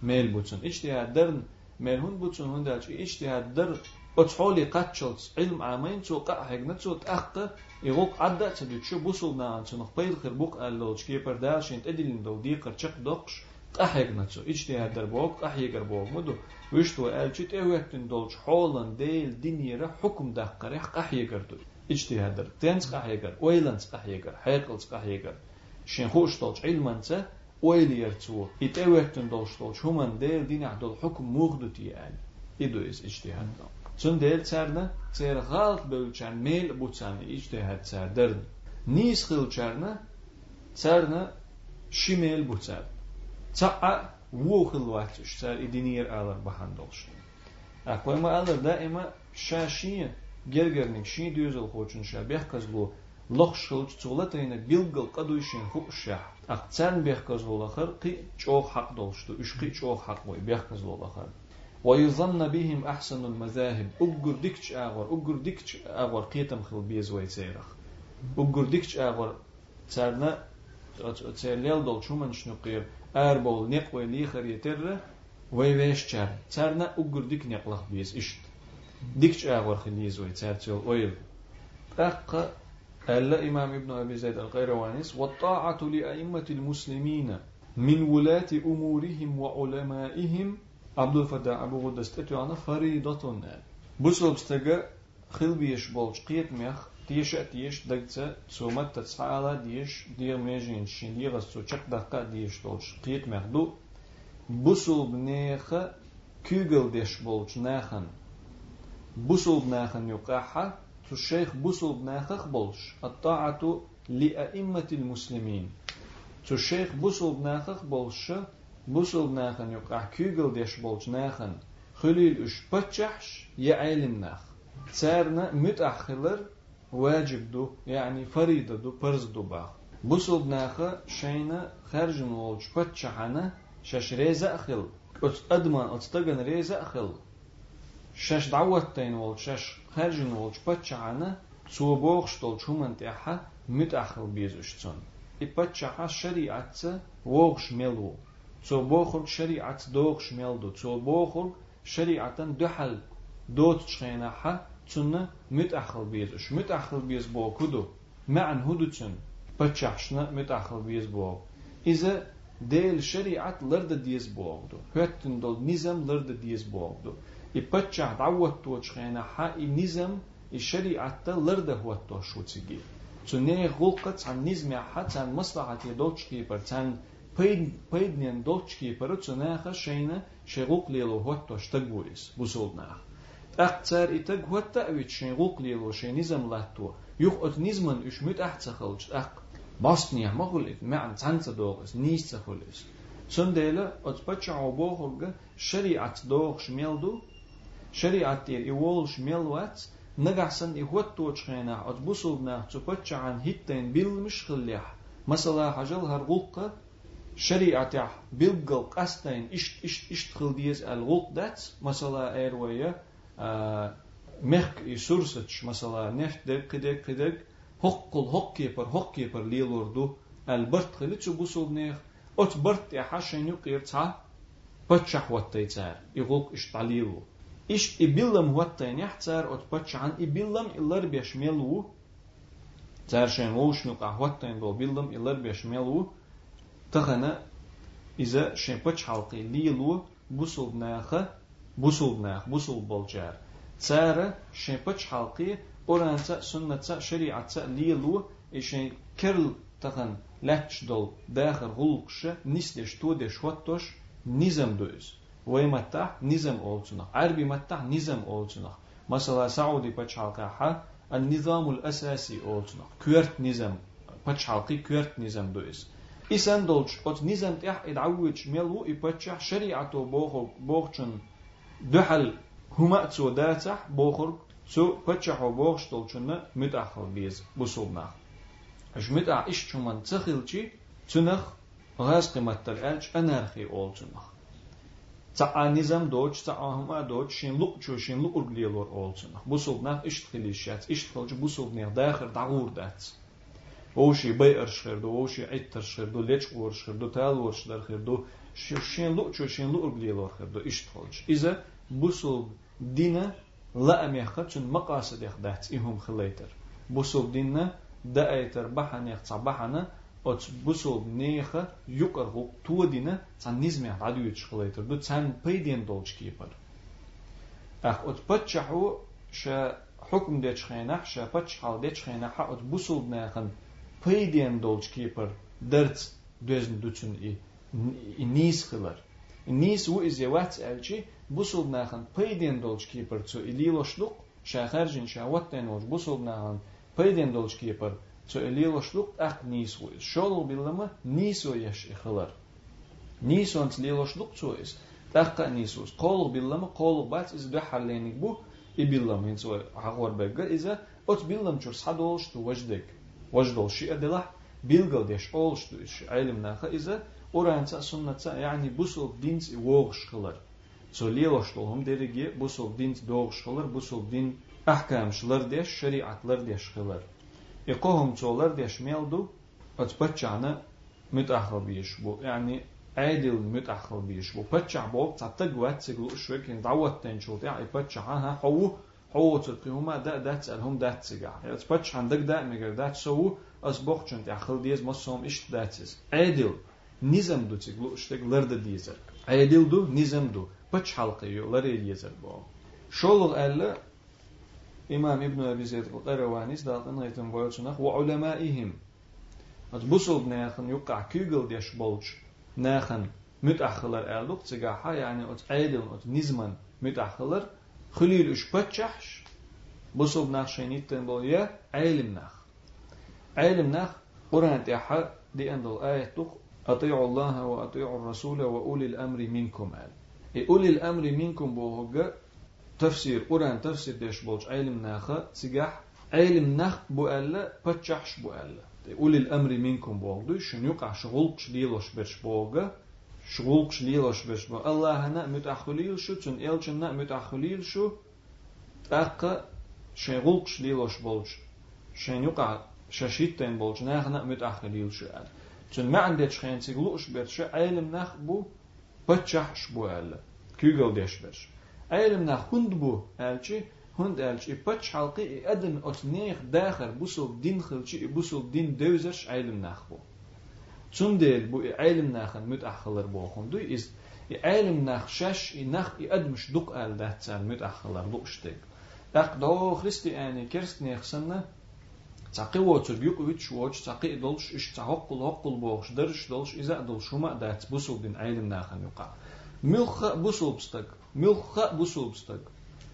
mel butun ijtihad dern mel hun butun hunda chi ijtihad dern أتحولي قتشلت علم عامين تو قا حقنا تو تأخ يغوق عدا تدو تشو بوصل نا تنخ بيل خير بوك ألوش كي بردال شين تدلين دو دي قرشق دقش قحيقنا تو اجتهاد در بوك قحيقر بوك مدو وشتو ألشت أوهتن دولش حولن ديل دينيرا حكم دقر قحيقر دو اجتهاد در تنس قحيقر ويلنس قحيقر حيقلس قحيقر شين خوش دولش علمانسا ويلير تو إتأوهتن دولش دولش همان ديل دين عدول حكم موغدو تيال إدو إس اجتهاد Çün deyil çərnə, çər xalq bölçən meyl bu çəni ictihad çərdir. Nis xil çərnə, çərnə şimel bu çər. Ça'a vu xil vaxt işlər idinir alır bahan dolşu. Aqvayma alır daima şaşiyə gergernik şi düzül xoçun şəbih qızlu лох шылч цулатайна билгал кадуйшин хукша акцан бехказ волахар кы чох хак долшту ушкы чох хак бой бехказ волахар ويظن بهم أحسن المذاهب. أجر ديكش أغور. أجر ديكش أغور قيتم خل بيز ويتسيرخ أجر ديكش أغور تسرنا تسرليل دول شو من شنو قير. أربول نق وليخر يتر ويويش چر تسرنا أجر ديك نقلخ بيز إشت. ديكش أغور خليز ويتسير ويل أق ألا إمام ابن أبي زيد القيروانيس والطاعة لأئمة المسلمين من ولاة أمورهم وعلمائهم abdulfada abu dastatuyani faridatun bu slopsdagi xil deyish bo'lib chiqyapmiyoq тиеше тиеш дагца цумат тацала диеш дир межин шиндира сучак дака диеш толч кит мерду бусул бнеха кюгел деш болч нахан бусул нахан юкаха ту шейх бусул нахах болч аттаату ли аиммати муслимин ту шейх бусул нахах болша بوصل ناخن يقع كيغل ديش بولش ناخن خليل اش بتشحش يعلم ناخ تسارنا متأخلر واجب دو يعني فريدة دو برز دو باخ بوصل ناخ شينا خرج نولش بتشحنا شش ريزا أخل أت أدمان أتستغن ريزا أخل شش دعوتين ول شش خرج نولش بتشحنا سو بوخش تول شومن تيحا متأخل بيزوشتون إبتشحا شريعة ووغش ملو تو بوخل شريعة دوخ دو تو بوخل شريعة دحل دوت شخينا حا تنا متأخل بيز اش متأخل بيز بو كدو معن هدو تن بتشحشنا متأخل بيز بو إذا ديل شريعة لرد ديز بوغدو هاتن دول نظام لرد ديز بوغدو يبتشح دعوت تو شخينا حا نظام الشريعة لرد هو تو شو تيجي تنيه غلقت عن نظام حتى عن مصلحة يدوتش كيبر عن peidnien dotski perutsunaha sheina sheruklilo hotto shtaguris busulnah. Ахцар и так вот так ведь его, гуклило шенизам латту. Юх от низман уж мют ахцахалч ах. Басния махулит мян цанца догас нисцахулис. Сундела от пача обохурга шариат дог шмелду. Шариат тир и вол шмелват. Нагасан и вот точхена от бусулна ан хиттен бил мишхлях. Масала хажал харгулка خليح مثلا حجل هرغوقة شريعة بيلقل قستين إشت إشت إشت خل ديز الغلط دات مثلا إيروية آه مخك يسورسش مثلا نفت دك كدك كدك هقل هق كيبر هق كيبر ليلوردو البرت خلت شو بوصل نيخ أت برت يا حشين يقير تا بتشح وتيتار يغوك إشت عليلو إش إبلم وتين يحتار أت بتشعن إبلم إلر بيشملو تار شين ووش نقع وتين دو بلم إلر بيشملو تغنى إذا شنبتش حلقي ليلو بوصل ناخه بوصل ناخ بوصل بولجار تسارة شنبتش حلقي أورانتا سنة شريعة ليلو إشين كرل تغن لاتش دول داخل غلقش نسدش تودش واتوش نظام دوز ويمتع نظام أولتنا عربي متع نظام أولتنا مثلا سعودي بتش حلقة النظام الأساسي أولتنا كورت نظام بتش حلقي كورت نظام دوز isendolč od nizem teh edawuč melu i pečah šeriato bohol bohčan duhal huma tso datah bohor tso pechaho bohstolčana mitachal biz busulnah. Жмита ишчуман цехилчи цунах газ кыйматтар элч энерхи олчунах. Цаа низам доч, цаа хума доч, шинлук чу, шинлук урглиелор олчунах. Бусулнах иштхилишец, иштхилчи бусулнах дахир дагур дац. وشي بير شخردو وشي عتر شخردو ليش ور شخردو تال ور شخردو شين لو شو شين لو بلي لور خردو إيش تخلش إذا بوصل دينا لا أم يخدشن مقاصد يخدات إهم خليتر بوصل دينا دأيتر بحنا يختص بحنا أت بوصل نيخة يقر تو دينا تان نزمي عدو يتشخليتر دو تان بيدين دولش كيبر أخ أت بتشحو شا حكم ديش خينح شا بتشحال ديش خينح أت بوصل ناخن Peydiyen dolçki yapar. Dert dözün düçün i. Nis kılar. Nis u izye vats elçi. Bu sulnahan peydiyen dolçki yapar. Tsu ili loşluk. Şaharjin şavatten olç. Bu sulnahan peydiyen dolçki yapar. Tsu ili loşluk ak nis u iz. Şolu billama nis u yaş ikhilar. Nis u ili loşluk tsu iz. Dakka nis u iz. Kolu billama kolu bats iz döharlenik bu. İbillam. Hintsu ağor begge ize. Ot billam çur sadolştu vajdik. وجدك وجدول شيء أدلح بيلغل ديش أولش تو إش علم ناخا إذا أورانتا سنة يعني بوسل دينس ووغش خلر سو ليلوشتولهم درجي بوسل دينس دوغش خلر بوسل دين أحكام شلر ديش شريعة لر ديش خلر يقوهم تولر ديش ميلدو أتبتشعنا متأخر بيش بو يعني عادل متأخر بيش بو بتشع بو تعتق وات سيقلو شوي كن دعوت تنشوت يعني بتشع ها هو تلقيهما دا دا تسألهم دا تسجع يعني تبتش عندك دا مجر دا تسوو أصبح جنت أخل ديز مصوم إيش دا تس عادل نظام دو تقلو اشتك لرد ديزر عادل دو نظام دو. بچ حلقه يو لري ديزر بو شول ألا إمام ابن أبي زيد القروانيس دالتن غيتن بويتشنخ وعلمائهم بوصل بناخن يقع كيغل ديش بولج ناخن متأخلر ألوك تجاحا يعني أت عادل أت نزمن متأخلر خليل إش بتشحش بوصل بناخ شينيتن بوليا علم ناخ علم ناخ قرآن تيحا دي أندل آية تق أطيعوا الله وأطيعوا الرسول وأولي الأمر منكم إيه أولي الأمر منكم بوهجا تفسير قرآن تفسير ديش بولج علم ناخا سجاح علم ناخ بو ألا بتشحش بو ألا إيه أولي الأمر منكم بوغدو شن يقع شغلقش ليلوش برش بوغا shğul qşliloş beş bu. Allahna mütahhulil şu çün elçinna mütahhulil şu taqqa şeyğul qşliloş bolç. Şeynuqa şaşitten bolç. Nahna mütahhulil şu ad. Çün ma'nde çxençig luş ber şu ilim nah bu bçahş bu al. Kügel deş ber. Ilim nah hund bu elçi hund elçi ipç halqi adım otneh daxir busul din xilçi busul din dövzer ilim nah bu. Çün deyil, bu ilm nəxin mütəxillər bu oxundu, iz ilm nəx şəş nəx edmiş duq əldə etsən mütəxillər bu işdik. Dəq doğu xristiəni kirst nexsinə Çaqı voçur yuq üç voç çaqı dolş iş çaqq qul hoqqul boğuş dırş dolş izə dolşuma dət bu sulbin ilm nəxin yuqa. Mülx bu sulbstak, mülx bu sulbstak.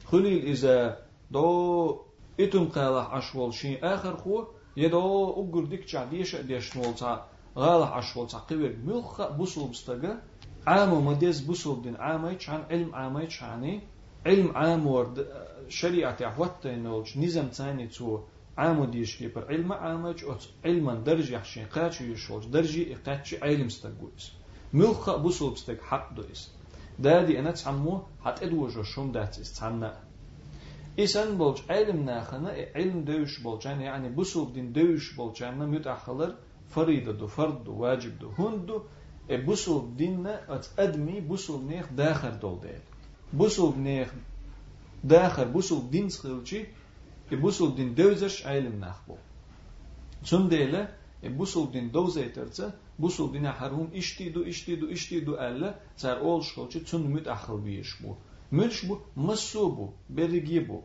Xulil izə eh, do itun qalah ashwol shi axir xu yedo ugur dikcha dish dish nolsa جا ديش ديش نول تا غالح أشوال تا قوير ملخ بوسل بستك عام مديز بوسل دين عاميش عن علم عاميش عني علم عام ورد شريعة عوات نولش نظام تاني تو عام ديش كي بر علم عامج أت علما درجة يحشين قاتش يشوج درجة قاتش علم استقويس ملخ بوصل بستك حق دويس دادي أنا تعمو حت أدوج شوم دات استعنا إسان بولج علم ناخنا علم دوش بولجان يعني بوصل دين دوش بولجان متأخلر فريضة فرض واجب هند e busul dinne at edmi busul neh daher dol değil. Busul neh daher busul din skılçı e busul din dövzeş aylim nahbu. Sun deyle e busul din dövzeyterce busul dine harum iştidu iştidu iştidu elle zer ol şolçı tun müt ahıl bir iş e bu. Mülş bu mısu bu berigi bu.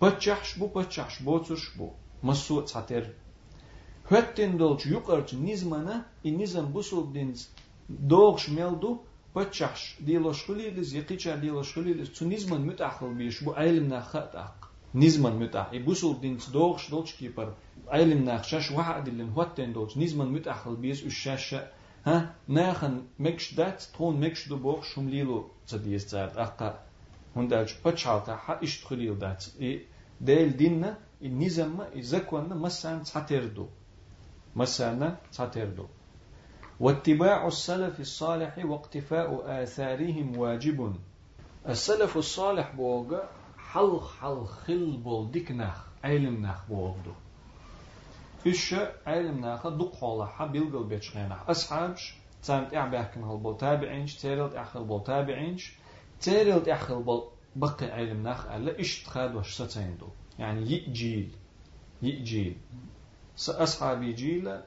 Paçahş bu paçahş boçuş bu. Mısu çater Hötten dolç yukarıcı nizmana i nizam busul dins doğş meldu paçaş diloş hüliliz yakiçar diloş hüliliz zu nizman mütahıl bir bu ilim na khataq نزمن متاح يبوسو دين دوغش دوغش كيبر علم ناخشاش واحد اللي هوتين دوغش نزمن متاح البيس الشاشة ها ناخن مكش دات تون مكش دو بوغ شم ليلو تديس تزارت أقا هندالش بتشالتا حا اشتخليل دات ديل ديننا النزم إزاكوانا مسان تاتردو مسانا تاتردو واتباع السلف الصالح واقتفاء آثارهم واجب. السلف الصالح بوغا حل حل خل بول ديك نخ علم نخ بولدو إيش علم نخ دق حولا حبيل قل بيتشغينا. أصحابش تامت إعباكن هل بول تابعينش تيرلت أخل بول تابعينش. تيرلت أخل بول بقي علم ناخ ألا إشت خاد وش ستين دو يعني يجيل يجيل أصحابي جيل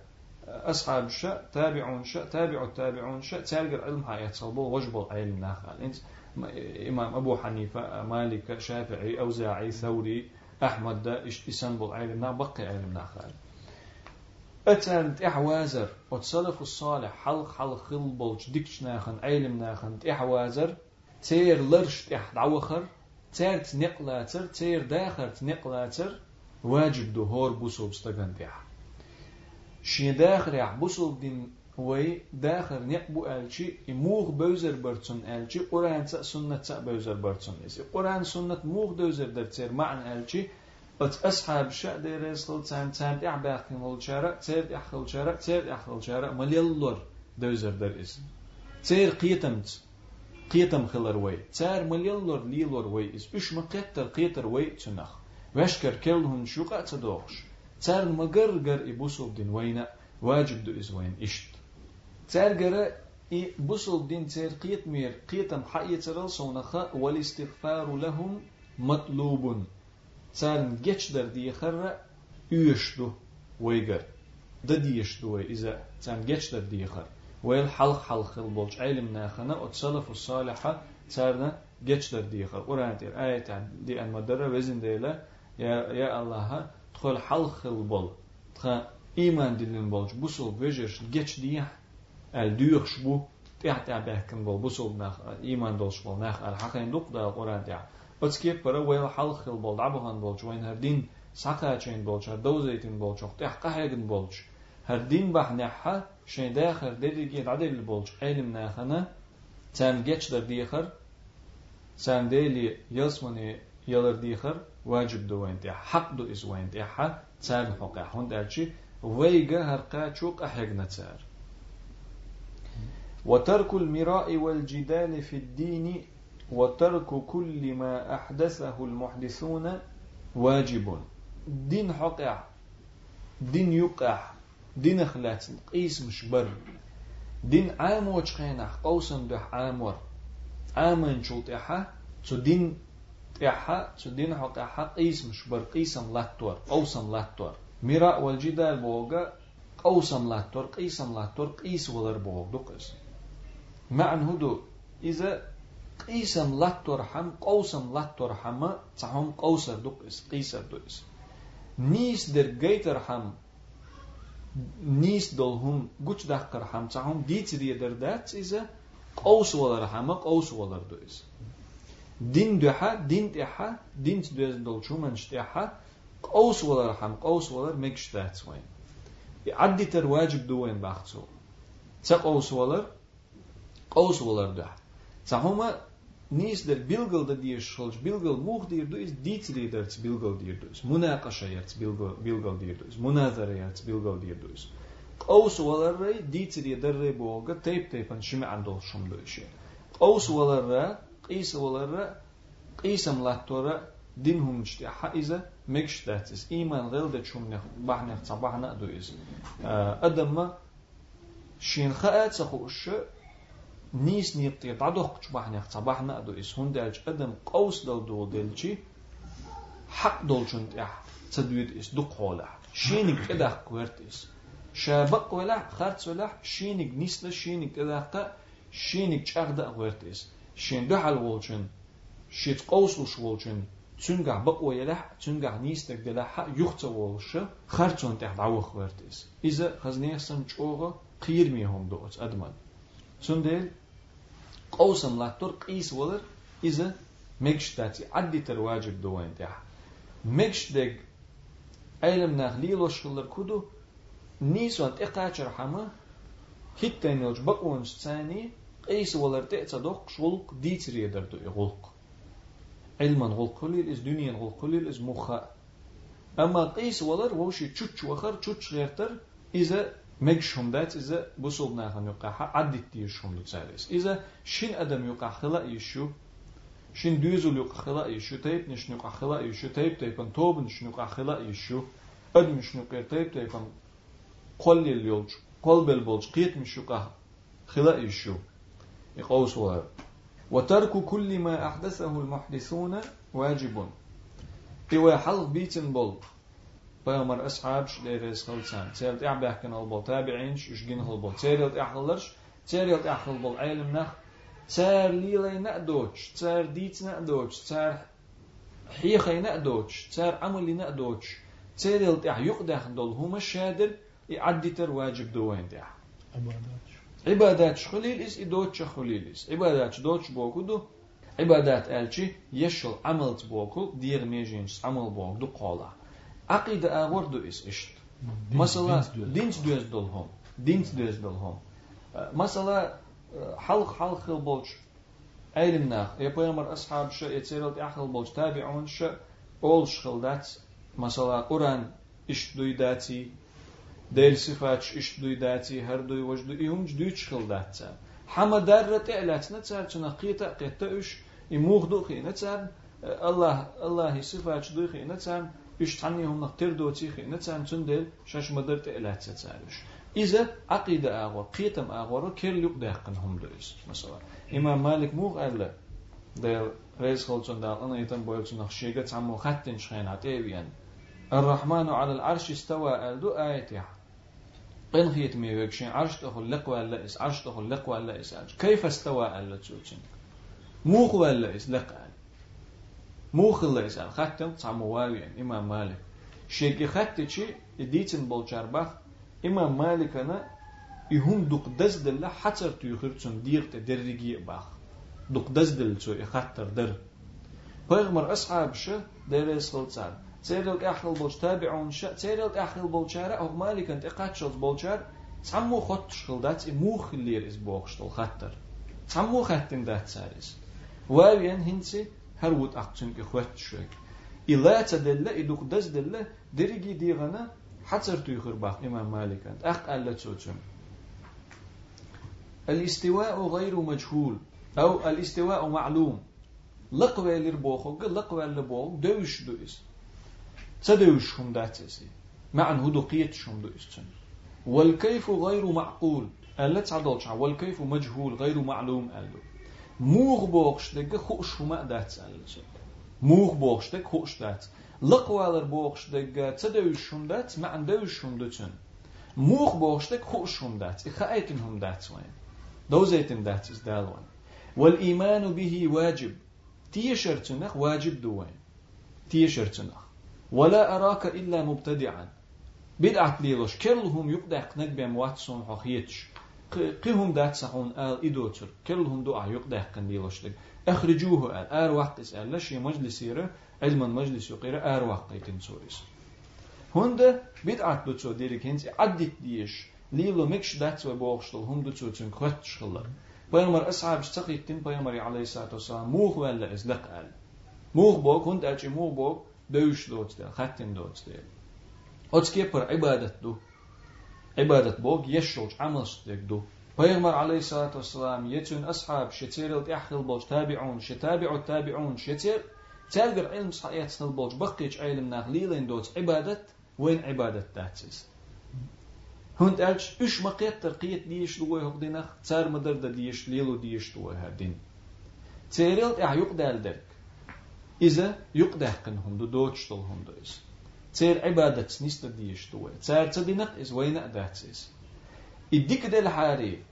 أصحاب شاء تابعون شاء تابع التابعون شاء تلقى علم هاي تصلبو وجبو علم ناخ أنت إمام أبو حنيفة مالك شافعي أوزاعي ثوري أحمد دا إسنبول نا بقي علم ناخ أتان إحوازر وتصلف الصالح حلق حلق خل بولش ديكش ناخن علم ناخن إحوازر تير لرش تح دعوخر تير تنقلاتر تير داخر تنقلاتر واجب دو هور بوسو بستغن تح شي داخر يح بوسو دين وي داخر نقبو ألشي موغ بوزر برتون ألشي قرآن سنة تا بوزر برتون إسي. قرآن سنة موغ دوزر در تير معنى ألشي ات أصحاب شاء دير يسخل تام تام إعباق الشارع تير إحخل شارع تير إحخل شارع مليلور دوزر در إس تير قيتمت قيتم خلر وي. تار مليلور ليلور وي إس بش مقتر قيتر وي تنخ. واشكر كلهن شوقة تدوخش؟ تار مقرقر إبوسو دين وينا واجب دو إز وين إشت. تار قرأ إي بوسو دين تار قيت مير قيتم حقية رل صونخا والاستغفار لهم مطلوب تار جيش در دي خرة يشدو ويقر. ده ديشدو إذا تار جيش در دي خر ويل حلق حلق البولج علم ناخنا وتصلف الصالحة تارنا جيش در دي خر قرآن تير آية دي أن مدرة وزن ديلا ja Allaha, tkhol halkhil bol. Tkhol iman dilin bol. Bu sol vejer geç diye el düyüş bu tehta behkin bol. Bu sol nah iman dolş bol. Nah el hakin duk da Kur'an ya. Otskip para wel halkhil bol. Abuhan bol. Join her din saqa chain bol. Char dozaytin bol. Çok tehta hegin bol. Her din bahnaha şey dakhir dediği adil bol. Ilim nahana tam geçdir diye Sen deli yazmanı yalır diye وين تح حق دو إس وين تح تام حقا هون دالشي ويجا هرقا شوق أحيقنا تار وترك المراء والجدال في الدين وترك كل ما أحدثه المحدثون واجب. دين حقع دين يقع دين خلات قيس مشبر. دين عام وشخينح قوسا دح عامور عامن شو تحا تو دين تحا تو دين حقع قيس مشبر قيسم لاتور قوسم لاتور. مراء والجدال بوغا قوسم لاتور قيسم لاتور قيس ولر بوغ دقس معنى هدو إذا قيسم لاتور حم قوسم لاتور حم تعهم قوسر دقس قيسر دقس نيس در جيتر حم نيس دولهم قوش دقر حم تعهم ديت دي در دات إذا قوس ولر حم قوس ولر دقس دين دحا دين تحا دين تدوز دول شو من شتحا قوس ولر حم قوس ولر مكش دات وين عدي تر واجب دوين باختو تقوس ولر قوس ولر ده تعهم نيس در بيلغل دا دير شولج بيلغل موخ دير دو إس ديت دي درتس بيلغل دير دو إس مناقشة يرتس بيلغل دير دو إس مناظرة يرتس بيلغل دير دو إس قوس ولا ري ديت دي در ري بوغا تيب تيبان شمع عندو شم دو إشي قوس ولا را qis olaraq, qism lahtora dinhum iştiha izə mekştətsiz. İman qıldı çumne bahne sabahna duyuz. Adamma şin xəət xoşu nis niyibdi tadoq çubahne sabahna duyuz. Hundərc adam qaus daldu delçi haq dolçun tih. Tadvid is duqola. Şinik edah qvertis. Şabaq vela xarts vela şinik nisla şinik edahqa şinik çağda qvertis shenda halwa uchun shetqov slushwa uchun tsungah baqwayala tsungah nistak delaha hə, yuxtsa wolsha xartson teh dawakh vertis iza khaznesan chogha qirmi hom dots adman tsundel qawsam lattor qis wolar iza mekshtatsi additar wajib doin teh mekshdeg aylem nahlil oshqillar kudu nisant iqachir hama hitten yolj baqwon tsani eis voler teca dok şulk diçrieder du gulk. Ilman gulk kulil is dünyen gulk kulil is muha. Ama eis voler voşi çuç vakar çuç gerter ize meg şumdat ize bu solna han yok ha addit diye şumdu salis. İze şin adam yok ahla işu. Şin düzül yok ahla işu teyp niş yok ahla işu teyp teypan tobun şin yok ahla işu. Ödmüş yok teyp teypan kollil yolcu. Kolbel bolç 70 yok ahla işu. يقوس ولا وترك كل ما أحدثه المحدثون واجب. إيوا حلق بيتن بول. بيامر أصحاب شليريس خلصان تيرت إعباح البول تابعين شجين البول تيرت إحلرش تيرت إحل بول علم نخ. تار ليلي نأدوش تار ديت نأدوش تار حيخي نأدوش تار عملي نأدوش. تيرت إح يقدح دول. هما الشادر يعدي تر واجب دوين بوكو دو İbadətçi xuliliz, idotçı xuliliz. İbadətçi dotçu bokudu, ibadət əlçi yeşil əməlçi boku, digər mecins əməl bokudu qola. Aqidə əvordu is işt. Məsələ, dinç düz dolhom, dinç düz dolhom. Məsələ, xalq xalq xil bolç, əylimnəx, e peyğəmbər əshab şə, etserildi əxil bolç, təbiun şə, ol şxildəts, məsələ, uran iş duydəti, دوي وش دوي يوم جدوي تشخل داتا حما دارة تعلات نتسار تنا قيتا قيتا إش يموخ دو خي نتسار الله الله صفات دوي خي نتسار إش تعني هم نقتر دوتي خي نتسار تندل شاش مدر تعلات تسارش إذا عقيدة أغور قيتم أغور كير يق داقن هم دويس مثلا إمام مالك موغ ألا ديل ريس خلصون دال أنا يتم بويلتون نخشيقة تعمل خاتن شخين عتيبيان الرحمن على العرش استوى ألدو آية قن خيت مي وكشين عرش تخل لق ولا إس عرش تخل لق ولا إس عرش كيف استوى ألا تشوتشين موخ ولا إس لق أل موخ ولا إس أل ختم تعمو واويا إمام مالك شيكي خدت شي يديتن بولشار باخ إمام مالك أنا يهم دق دزدل حتر تيخر تون ديرت درجي باخ دق دزدل تو يخطر در پیغمبر اصحاب شه درس خلصان تيرل احل بولش تابعون شا تيرل احل بولشارا أو مالك انت قاتشوز بولشار تسمو خط شخلدات موخ اللير از بوخشتل خطر تسمو خطن دات سارس واوين هنسي هرود اقتن اخوات شوك إلا تدل إدوك دز دل درجي ديغنا حتر تيخر باق إمام مالك أنت أق ألا تسوتم الاستواء غير مجهول أو الاستواء معلوم لقوى لربوخو لقوى لربوخ دوش دوش تدوش هم داتسي. معن هدو قيت شم دو استن والكيف غير معقول؟ ألا تعدلش والكيف مجهول غير معلوم ألو. موغ بوغش دقة خوش هما دات ألو موغ بوغش دقة خوش دات لقوالر بوغش دقة تدوش هم دات معن دوش هم دوتن موغ بوغش دقة خوش هم دات إخايتن هم دات وين؟ دوزيتن دات إز دالوان والإيمان به واجب. تيشرتنخ واجب دوين تيشرتنخ. ولا أراك إلا مبتدعا. بدعة ليلوش. كلهم يقدع نقبم واتسون حقيتش قهم دات سحون آل إدوتر. كلهم دعا يقدع قن ليلوش لك. أخرجوه آل. آر وقت إسأل لشي مجلس يرى. علما مجلس يقير آر وقت يتن سوريس. هند بدعة دوتسو ديرك هنس عدت ديش. ليلو مكش دات وبوغشتل هم دوتسو تن كوتش خلا. بيامر أصحاب استقيتين بيامر عليه الصلاة والسلام. موخ ولا إزلق آل. موخ بوك هند أجي موخ بوك دوش دوت ده ختم دوت ده أتكي بر عبادة دو؟ عبادة بوك يشوج عمل ستك دو. پیغمبر عليه الصلاة والسلام يتون أصحاب شتير الإحخل بوج تابعون شتابع التابعون شتير تلقر علم صحيات سنل بوج بقيش علم ناغليلين دوت عبادة وين عبادة تاتسيس هند ألش إش مقيت ترقيت ديش دوه هق دينخ تار مدر ديش ليلو ديش دوه هردين تيريل إح دال درك إذا يقدح كنهم دو دوتش طلهم دو إس تير عبادة نيست ديش دو تير تدينق إس وين أدات إس إديك دل حاري.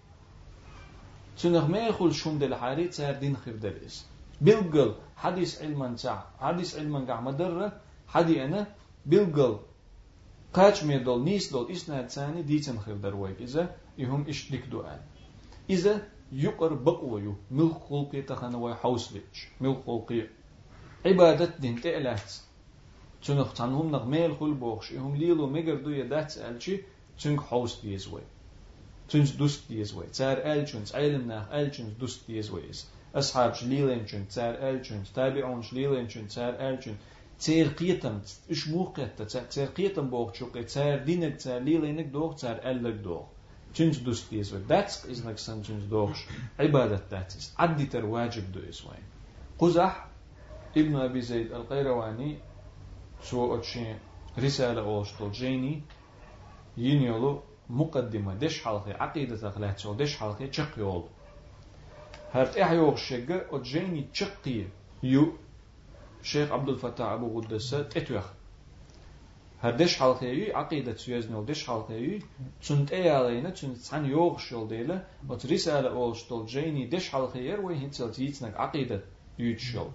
تنغ ما يخل شون دل حاري تير دين خير دل إس بلقل حديث علما تاع حديث علما قاع مدرة. حدي أنا بلقل قاش ميدول نيس دول إسنا تاني ديتن خير درويك إذا يهم إش ديك دعاء إذا يقر بقويو. ملك خلقي تخنا وحوس بيتش ملك خلقي عبادة دين تألات تنخ تنهم نغ ميل خل بوخش هم ليلو مگر دو يدات ألشي تنخ حوس ديزوي تنخ دوست ديزوي تار ألشنز علم ناخ ألشنز دوست ديزوي أصحاب شليلين شن تار ألشنز تابعون شليلين شن تار ألشن تير قيتم إش موقت تير قيتم بوخ شوق تار دينك تار ليلينك دوخ تار ألك دوخ تنخ دوست ديزوي that's is like سن تنخ دوخش عبادة that is عدي تر واجب دو إسوين قزح ابن أبي زيد القيرواني سو أتشي رسالة أوشتو جيني ينيولو مقدمة دش حلقة عقيدة أخلاق دش حلقة شق يول هرت إحيوغ شجع أتجيني تشقي يو شيخ عبد الفتاح أبو غدسة تتوخ هردش حلقي عقيدة سيزنو دش حلقي تنت اي علينا تنت تسعن يوغ شل ديلا وترسالة أول شتول جيني دش حلقي وين هنتل تيتنك عقيدة يوتشل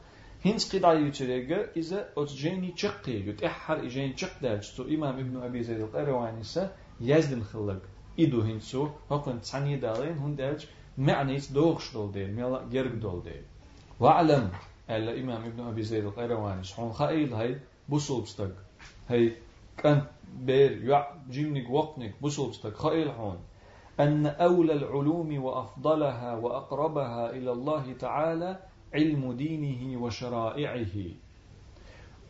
هنس قطع يوتشريغا إذا أتجيني تشقي يتأحر إجين تشق دالج تو إمام ابن أبي زيد القيرواني سا يزدن خلق إدو هنسو هقن تسعني دالين هن دالج معنيت دوغش دول ديل ميلا جرق دول ديل واعلم ألا إمام ابن أبي زيد القيرواني سحون خائل هاي بوصل هاي كان بير يع جيمنك وقتنك بوصل خائل حون أن أولى العلوم وأفضلها وأقربها إلى الله تعالى علم دينه وشرائعه.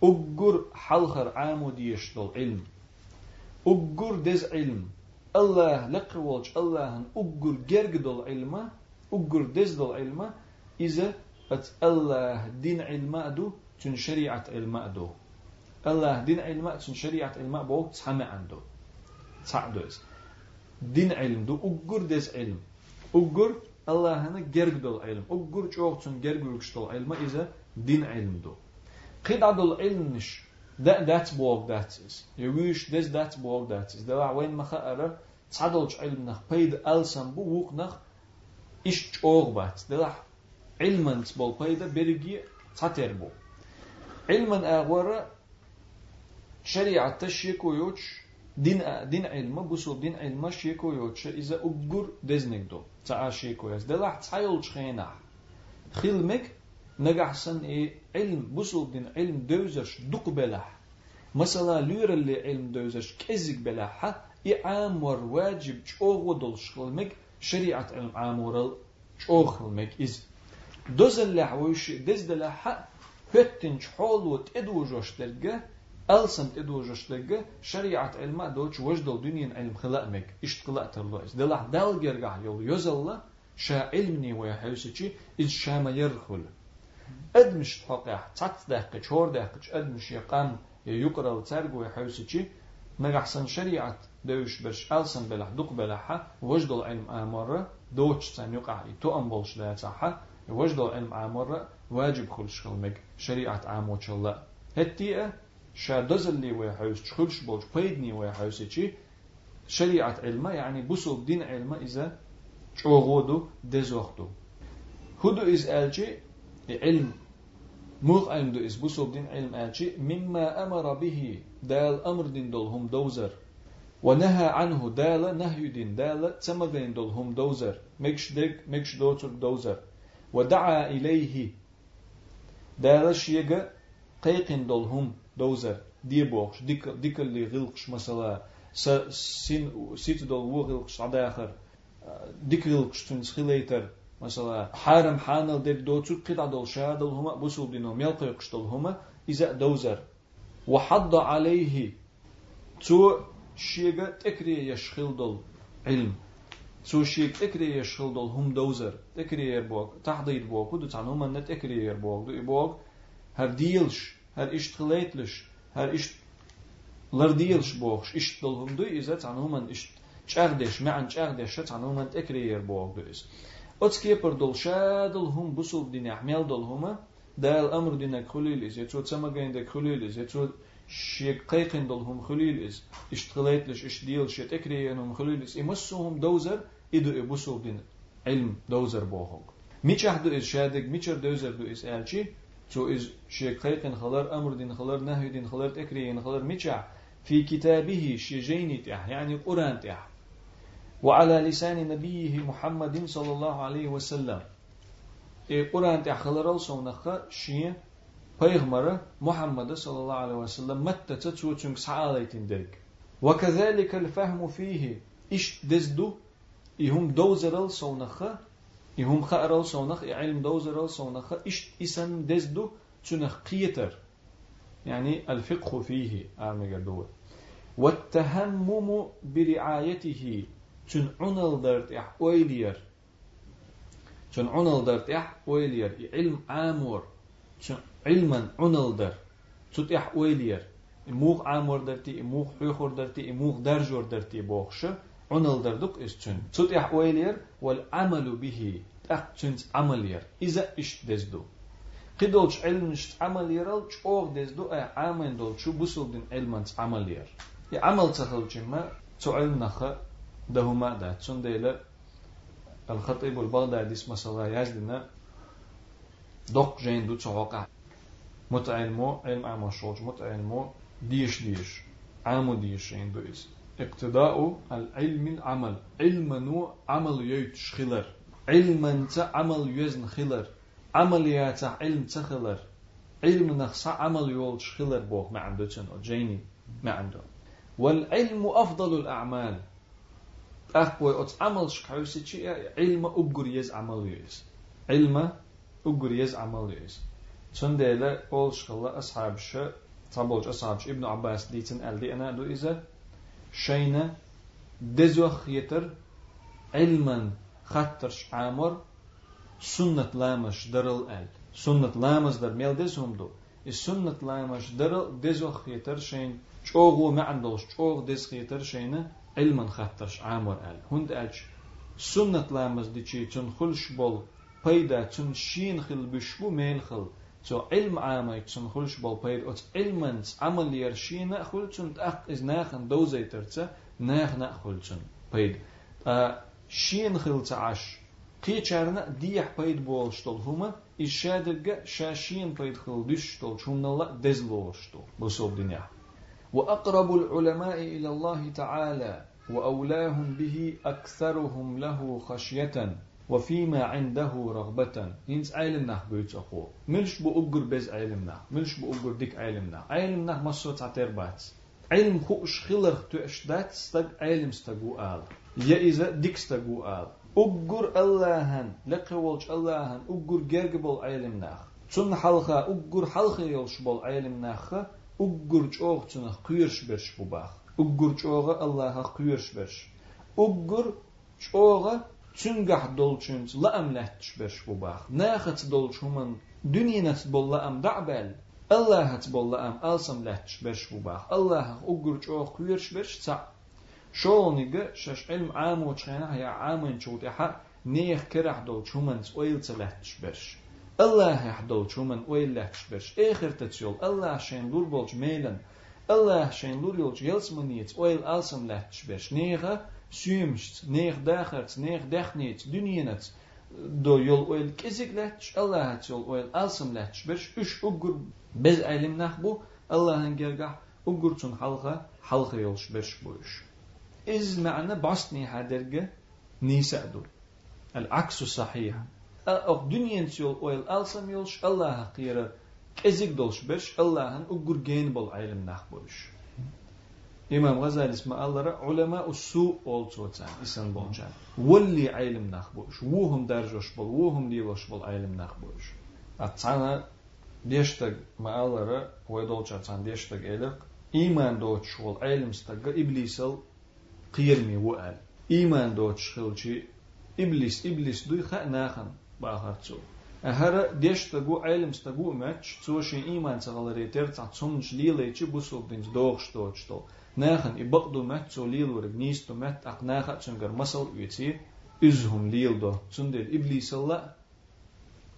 أجر حلخر عام ديشتل علم. أجر دز علم. الله لقروج الله أجر جرجد العلم أجر دز العلم إذا أت الله دين علم أدو تن شريعة علم أدو الله دين علم تن شريعة علم بو تسمع عنده تعدوز دين علم دو أجر دز علم. أجر Allahını gergdol ilm. Ugur çoğukçun gergülükştol ilma ise din ilmdu. Qidadul ilmniş. That, that's what that is. Yürüyüş, this, that's what that is. Deva veyn maha ara, tsadolç ilmnah, peyde alsan bu uğnah, iş çoğuk bat. Deva ilmen bol peyde bergi tsater bu. Ilmen ağvara, şeriatta şikuyoç, Din, din ilmi, bu sul din ilma şi koyotşa ize uggur deznigdu. Ta'a şi koyas. Delah tsayol çhena. Xilmek nagahsan e ilm, bu sul din ilm dövzeş duk belah. Mesela lürelli ilm dövzeş kezik belaha. İ'am var vacib çoğudul şılmek şeriat ilm amural çoğulmek iz. Dozellah ve şi dezdelah ha. Höttin çoğul ve tedu joşterge. تدو جوش درجة شريعة علم دوش وجدل دنيا علم خلقمك إشت خلقت الله إز دلح دال جرجع يول يزل شا علمني ويا حوسشي إز شاما يرخل أدمش تحقيح تات دقيقة شور دقيقة أدمش يقام يقرأ وترجو ويا حوسشي نجحسن شريعة دوش برش ألسن بلح دق بلحة وجدل علم آمرة دوش سن يقع تو أمبولش لا تصحى وجدل علم آمرة واجب خلش خلمك شريعة عام الله هتيئة شا دزل ويا حوس خلش بولش بيدني ويا حوسشي شريعة علم يعني بوصل دين علم إذا شوغودو دزوختو هدو إز ألجي علم موغ علم دو إز بوصل دين علم ألجي مما أمر به دال أمر دين دول هم دوزر. ونهى عنه دال نهي دين دال تمغين دول هم دوزر. مكش دك مكش دوتر دوزر. ودعا إليه دال شيغا قيقين دول هم غلقش مثلا سين سيت دول وو غلقش عداخر ديك غلقش تنسخيليتر مثلا حارم حانل دير دوتر قطع دول شادل هما بوسول دينو ميلقى يقشتل هما إذا دوزر وحض عليه تو شيغا تكري يشخل دول علم تو شيغ تكري يشخل دول هم دوزر تكري يربوك تحضير بوك ودو تعنو من نتكري يربوك دو يبوك هر ديلش هر ایش تلیت هر ایش لردیلش باخش ایش دلهم دوی از تنومن ایش چردش معن چردش تنومن تکریر باخ دوی از از کی پر دلش دلهم بسوب دی نحمل دلهم دال امر دی نخولیل از یتو تمگین دخولیل از یتو شیک قیقن دلهم خولیل از ایش تلیت لش ایش دیل شیت تکریرنم خولیل از امسوهم دوزر ایدو ابوسوب علم دوزر باخ میچه دو از شادگ میچه دوزر دو از ارچی تو إز شيك قيقن خلر أمر دين خلر نهي دين خلر تكري خلر ميچه في كتابه شيجيني تح يعني قرآن تح وعلى لسان نبيه محمد صلى الله عليه وسلم إيه قرآن تحخلر الصونخة شيء پیغمبر محمد صلى الله عليه وسلم متى تتو تنك سعاليتين درك وكذلك الفهم فيه إش دزدو إهم دوزرل صونخة إهم خأرل صونخ علم دوزرل صونخة إش إسن دزدو تنخ قيتر. يعني الفقه فيه آمي قدوه والتهمم برعايته. تن عنل درت إح ويلير تن عنل درت إح ويلير علم عامور تن علما عنل در تت إح ويلير موغ عامور درتي موغ حيخور درتي موغ درجور درتي بوخش. عنل دردك إس تن تت إح ويلير والعمل به أقتنت عملير إذا إش دزدو قدولش علم نشت عملير چوغ دزدو أي عامين دول شو دين علم عملير يا عمل تخل جمع تو علم نخ دهما دا. تون ديلا الخطيب البغدادي اسمه صلاة يزدنا دوق جين دو تشوقع متعلمو علم عام الشوج متعلمو ديش ديش. عامو ديش جين دو إس اقتداء العلم العمل. علم نو عمل يوت شخلر علم تا عمل يزن خلر عمل ياتا علم تخلر علم نخص عمل يول شخلر بوخ ما عنده أو جيني. ما عنده والعلم أفضل الأعمال. أخوي أت عمل شكاوسي علم أبقر يز عمل يز علم أبقر يز عمل يز تنديلا أول شكلا أصحاب شا تابوج أصحاب ابن عباس ديتن ألدي أنا دو إذا شينا دزوخ يتر علما خطرش عامر سنة لامش درل ال سنة لامش در ميل دزهم دو السنة لامش درل دزوخ يتر شين چوغو ما عندوش چوغ دز يتر شينا علما خطرش عامر ال هند أج سنة لامش دي چي چون خلش بول پیدا چون شين خل بشبو ميل خل علم عامي چون خلش بول پیدا ات علمنس عمل يرشينا خل چون تأق إز ناخن دوزي ترتسا ناخ نأخل چون بيد شين خلت عش قيچارنا ديح بيد بول شتول هما إشادرقا شاشين بيد خل دش شتول شون الله دزلو شتول بصوب دنيا وأقرب العلماء إلى الله تعالى وأولاهم به أكثرهم له خشية وفيما عنده رغبة ينس علمنا بيت أخو ملش بأجر بز علمنا ملش بأجر ديك علمنا علمنا مصوت عتير علم خوش خلر تؤشدات استق علم استقو آل يا إذا ديك استقو آل أجر اللهن لقولش اللهن أجر جرجبل علم ناخ تون حلقة أجر حلقة يلش بول علم ناخ أجر جوغ تون قيرش برش بباخ أجر جوغ الله قيرش برش أجر جوغ تنجح دولشنز لا أم لهتش برش بباخ ناخت دولشومن دنيا نت بول لا أم دعبل الله هتبول أم ألسم لهتش برش بباخ الله أجر جوغ قيرش برش تع شونيغا شش علم عام وشخينا هي عام شوت يحا نيخ كرح دول شومن ويل تلهتش برش الله يحدول شومن ويل لهتش برش آخر تتسيول الله شين لور بولش ميلن الله شين لور يولش يلسمنيت ويل ألسم لهتش برش نيغا süyümşt, neyh dəxərç, neyh dəxneyç, dünyinəç, do yol oyl kesikləç, Allahəç yol oyl alsımləç, bir üç uqgur bez əlimnəh bu, Allahın gergah uqgurçun halqa, halqa yolş, bir bu iş. İz mə'nə basni hədərgə nisədur. Əl-aksu sahiyyə. Əq dünyinç yol oyl alsım yolş, Allahə qiyirə kezik dolş, bir Allahın uqgur geyn bol əlimnəh bu iş. imom g'azali ulama усу also цан исан болчан волли айлим нах бош вухум даржош бол вухум ливош бол айлим нах бош атсана дештаг мааллара войдолча цан дештаг элик иман доч бол айлим стага иблисал қиерми вуал иман доч хилчи иблис иблис дуй ха нахан бахарцу Ахара дешта гу айлим ста гу мэч, цоши иман цагалари терца цумч лилей чи бусулдинч дохшточ тол. ناخن إبقدو مات سو ليل ورق نيستو مات أق ناخا تشنقر مسل يتي إزهم ليل دو. تسندل إبليس الله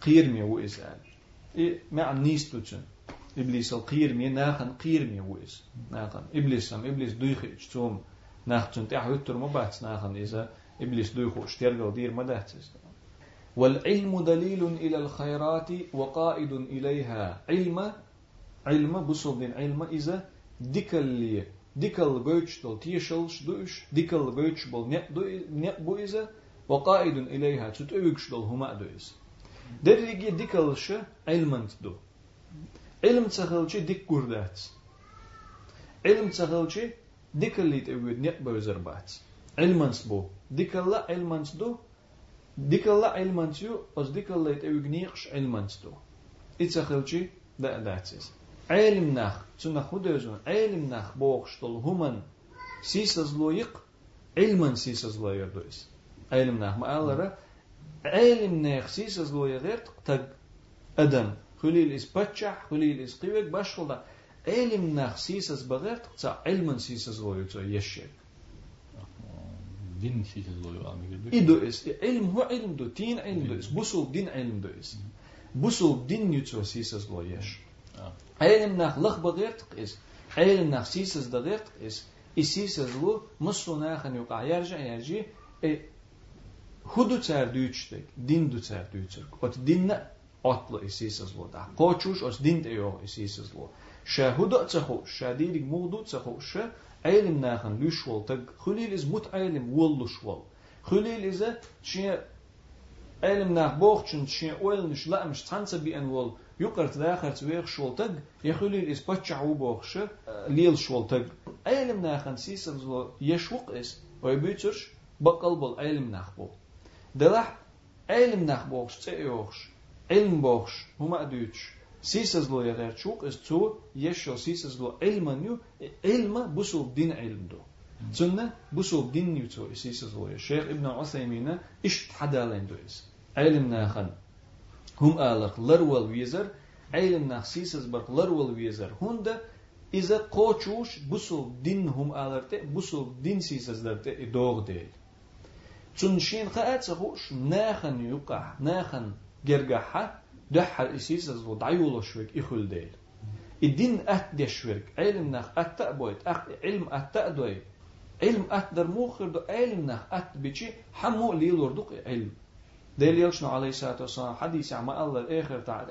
قيرمي وإزال. إيه مع نيستو تشن إبليس القيرمي ناخن قيرمي وإز ناخن. إبليس سم إبليس دويخي تشتوم ناخن تح يتر مبات ناخن إذا إبليس دويخو اشترقل دير مدهتس والعلم دليل إلى الخيرات وقائد إليها. علم علم بصل دين علم إذا ديكل بوش دول تيشلش دوش ديكل بوش بول نقبو إذا وقائد إليها تتوكش دول هما دويس درجة ديكلش علم دو علم تخلشي ديك قردات علم تخلشي ديكل تأويد نقبو زربات علمانس بو ديكلا علمانس دو ديكلا علمانس يو أز ديكلا يتأويد نيقش علمانس دو إتسخلشي دا داتسيس علم Elimnach, zu nach hudözen, elimnach boogstol human, sisas loik, ilman sisas loyer dois. Elimnach, ma allere, elimnach sisas loyer dert, tag adam. Hulil is patchach, hulil is kivek, başkolda. Elimnach sisas bagert, za ilman sisas loyer zu yeshek. Din sisas loyer amigel. İdo is, ilm hu ilm do, tin ilm do is, busul din ilm do is. Busul din yutsu sisas loyer yesh. Eilim nach luchtbad irtq is. Eilim nach sisas dat irtq is. Isisas lu musu nachen yuqa yerja enerji. Hudu cer düçtik. Din du cer düçtik. Ot dinne atlı isisas lu da. Koçuş os din de yo isisas lu. Şe hudu cehu. Şe dirik muğdu cehu. Şe eilim nachen lüşvol. Tag hulil is mut eilim vulluşvol. Hulil ise çiye eilim nach boğçun çiye oylniş la'mış tansa bi en vol. يقرت داخل تويخ شول تق يا خليل إز بتشع وبوخش ليل شول تق علم ناخن سيسل يشوق إس ويبيترش بقلب العلم ناخ بو دلح علم ناخ بوخش تأيوخش علم بوخش هما أدوتش سيسز لو يغير تشوق اس تو يشو سيسز لو علما نيو علما بسو دين علم دو تسنة بسو دين نيو تو سيسز لو الشيخ ابن عثيمين اش حدالين دو اس علم ناخن هم آلق لرول ويزر علم ناخ سيسز برق لرول ويزر هنده إذا قوچوش بسو دين هم آلرته بسو دين سيسز درته دوغ ديل چون شين قاعد سخوش ناخن يقع ناخن جرجحة دحر إسيس از ضعيولو شوك إخل ديل الدين أت دشورك علم نخ أت تأبويت علم أت تأدوي علم أت در موخر دو علم نخ أت بيشي حمو ليلور دوق علم ديل يلشنا عليه الصلاة والسلام حديث عما الله الآخر تاع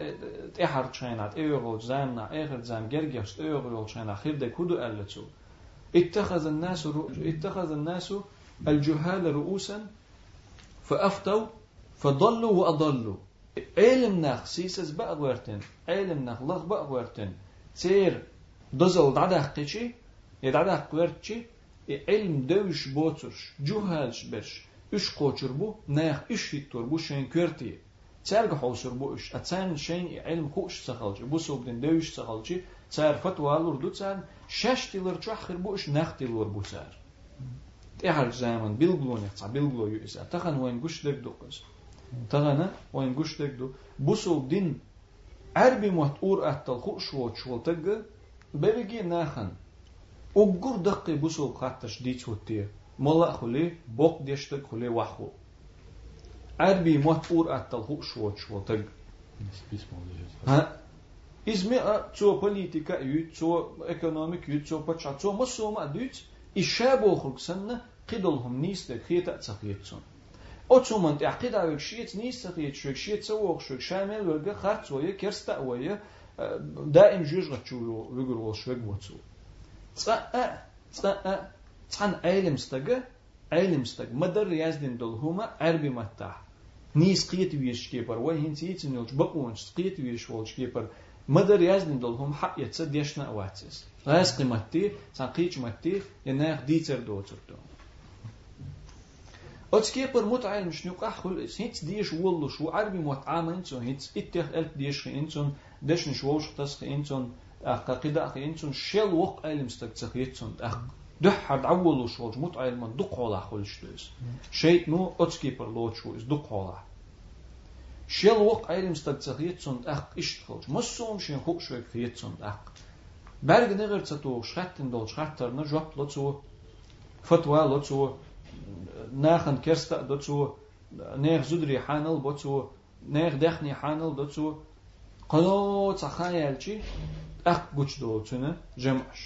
تأحر تشينات إيغل زامنا آخر زام جرجش إيغل تشينا خير دي كدو ألتسو اتخذ الناس اتخذ الناس الجهال رؤوسا فأفتوا فضلوا وأضلوا علم نخ سيسس بأغورتن علم نخ لغ بأغورتن تير دزل يدعده قورتشي علم دوش بوترش جوهالش برش ish qochirbu nayx ish hittorbu shen kwerti tsarga xolsurbu ish atsan shen ilm ku ish saxalchi bu sobdin dev ish saxalchi tsar fatwa alurdu tsan shash tilir chahirbu ish nax tilurbu tsar tehar zaman bilgloni tsa bilglo yu isa taxan wen gushdek doqas taxana wen gushdek do bu sobdin arbi matur attal ku ish wochwotag bebegi naxan Oggur daqqi bu sob qattash diç hottiye. мала хули бок дешта хули ваху. Арби махур аттал хушвот швотыг. Изме а цо политика ю цо экономик ю цо пача цо масома дюц иша бохрук санна قدلهم نيست خيتا تخيتون أتومن تعقيد على شيء نيست خيت شو شيء تسوق شو شامل ورجع خرط ويا كرستا ويا دائم جيش غتشو ويقول وش ويقول وتسو تسأ تسأ علم استج مدر يازدين دول هما عربي متاح نيس قيت ويش كيبر وين تيت نوش بقونش قيت ويش والش كيبر مدر يازدين دول هم حق يتصد يشنا اواتس راس قيمتي سان قيش متي يناخ ديتر دوتر دو أتسكي بر متعة مش نيوقع خل هيت ديش والله شو عربي متعة إنسون هيت إتخ ألف ديش إنسون دش نشوش تسخ إنسون أخ قيدا إنسون شل وق علم استكتسخ يتسون أخ دخ هر دعوولش ولش موت عیل من دخالة خویش دویس شاید نو ات کیپر لوچو از دخالة شیل وق عیل مستد تغییت صند اق اشت خویش مسوم شین خوش وق تغییت صند اق برگ نگر تو شرتن دل شرتر نجواب لاتو فتوا لاتو نهان کرست دلتو نه زدري حانل باتو نه دخنی حانل دلتو قلو تخیل چی اق گچ دلتو نه جمعش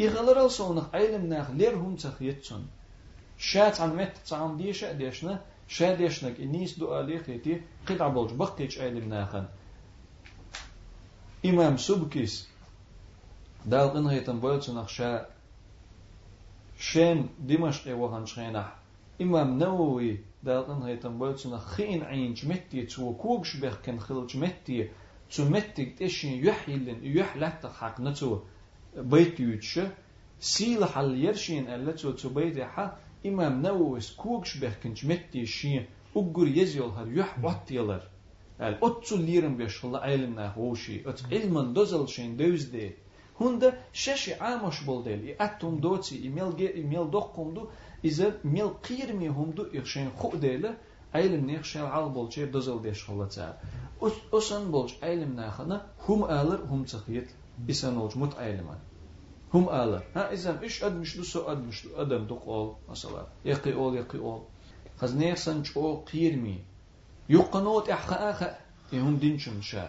إغلر الصونخ علم ناخ لير هم تخيتسون شات عن مت تعم ديشة ديشنا شا ديشنك النيس دو آليخيتي قطع بولج بقيتش علم ناخن إمام سبكيس دال قنغيتن بولتنخ شا شين دمشق وهن شينح إمام نووي دالن هيتم بولتنا خين عين جمتي تو كوكش بخ كن خل جمتي تو متي تشين يحيلن يحلت حق نتو beyt yüçü sil hal yerşin elletu tu beydiha İmam Nevevis kugş behkinç metti şi uggur yezyol har yuh hmm. vattiyalar. El otçu lirin beşulla aylimna hoşi. Öt ilmin hmm. dozel şeyin dövzdi. Hunda şeşi amaş boldel. I attum doci imel ge imel dokkumdu. İze mel qirmi humdu ihşen khudele. Aylim ne ihşen al bolçe dozel deşulla ta. Hmm. Osan bolç aylimna xana hum alır hum tıqyet isənolc, mut əyliman. Hum ələr. Hə, izəm, iş ədmişdü, su ədmişdü, ədəmdüq ol, məsələ. Yəqi ol, yəqi ol. Xəz neyəxsən ki, o qiyirmi. Yuqqanot əxə əxə. İhum dinçün şə.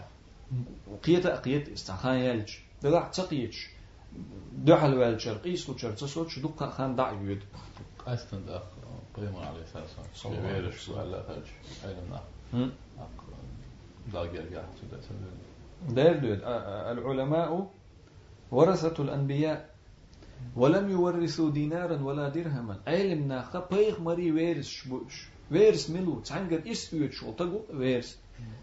Qiyətə əqiyyət istəxən yəlc. Dələ əqçəqiyyəç. دعل والشر قيس وشر تسوت شو دقة خان دع يود أستند أخ بريمون عليه أساسا صلى الله عليه وسلم على أخرج أيضا أخ داقي أرجع تبدأ تبدأ دير دود العلماء ورثة الأنبياء. ولم يورثوا دينارا ولا درهما. علم ناخا بيغ مري ويرس شبوش ويرس ملو. تعنقر إس يوت شول تقو ويرس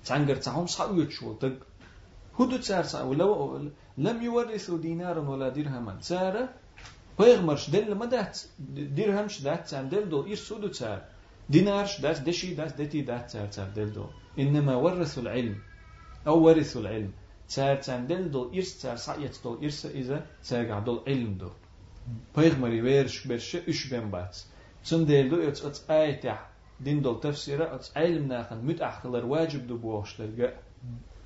تعنقر تعهم صح يوت شول تق هدو تسار صح ولو لم يورثوا دينارا ولا درهما. تسارة بيغ مرش دل ما دات درهم دات تسار دل دو. إرس هدو تسار دينار دات دشي دات دتي دات تسار تسار دل دو. إنما ورثوا العلم. أو ورثوا العلم تسار تسار دل دو إرس تسار صعيت دو إرس إذا تسار دول علم دو Paygamberi veriş berşe üç ben bat. Sun deldu öts öts ayetah din dol tefsira öts ilm nahan mütahkılar vacib du boğuşlarga.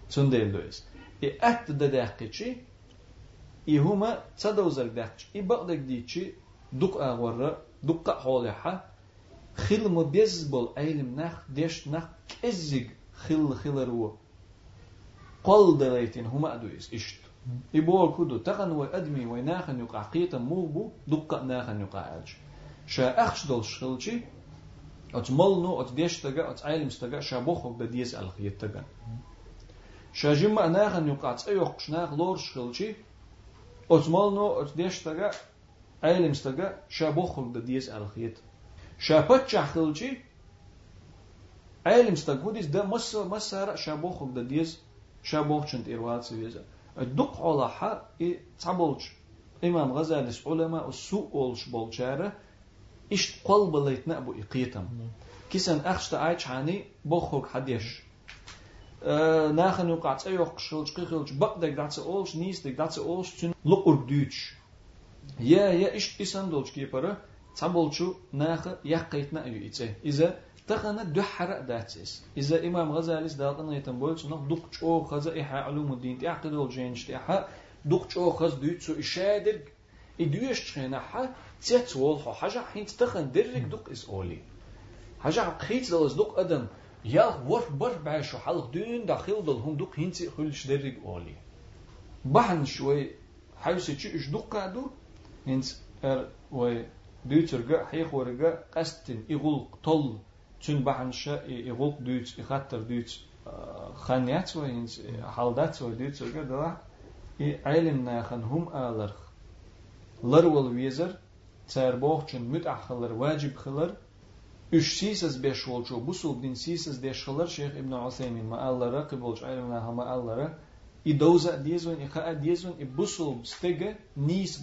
Sun deldu es. E at da daqiçi i huma tsadawzar daqiçi. I baqdak diçi duk ağwarra dukka holaha خل مبيزبل علم نخ ديش نخ كزيج خل خلرو قل دليتين هما أدويس إشت يبول كدو تغن وأدمي ويناخن يقع قيتا موبو دقا ناخن يقع ألج شا أخش دول شخلشي أت ملنو أت ديش تغا أت عالم ستغا شا بوخوك دا ديز ألخيت تغا شا جمع ناخن يقع تأيوخ شناخ لور شخلشي أت ملنو أت ديش تغا عالم ستغا شا بوخوك دا ديز ألخيت شا بتشع خلشي علم ستغوديس دا مس مسارة شا بوخوك دا ديز شا بوخشنت إروات سويزا الدق على حق تعبولش إمام غزالي علماء السوء أولش بولشارة إشت قلب ليت نأبو إقيتم كيسن أخشت آيش هاني بوخوك حديش أه ناخن يقع تأيوخ شلش قيخلش بقدك داتس أولش نيس دك داتس أولش تن لقر دوش يا يا إشت إسان دولش كيبرا تعبولشو ناخ يقيتنا أيو إتسه إذا تخنا دحر داتس إذا إمام غزالي داتنا يتنبول سنق دق شو خزا إحا علوم الدين تعقد الجينش إحا دق شو خز دوت سو إشادر إدوش تخنا حا تيت والحو حاجة حين تخن درك دق إس أولي حاجة قيت دلس دق أدم يا ور بر بعشو حلق دون داخل دل هم دق هنتي خلش درك أولي بحن شوي حيوسي تشي إش دق قادو هنت أر وي دوترغا حيخورغا قستن إغلق طل Çünbahansha iruq duits, iqattar duits, khanyat wa ins, haldat wa duits wa gada i ilim naxan hum alar. Lar wal wezer terboq chun mutah qilar, vajib qilar. Üç sisiz beş olçu, bu sul din sisiz deş qilar Şeyh İbn Useymin ma'allara qibolç ilim naxa ma'allara. I dawza diyezwen, i qa'a diyezwen, i bu sul stege nis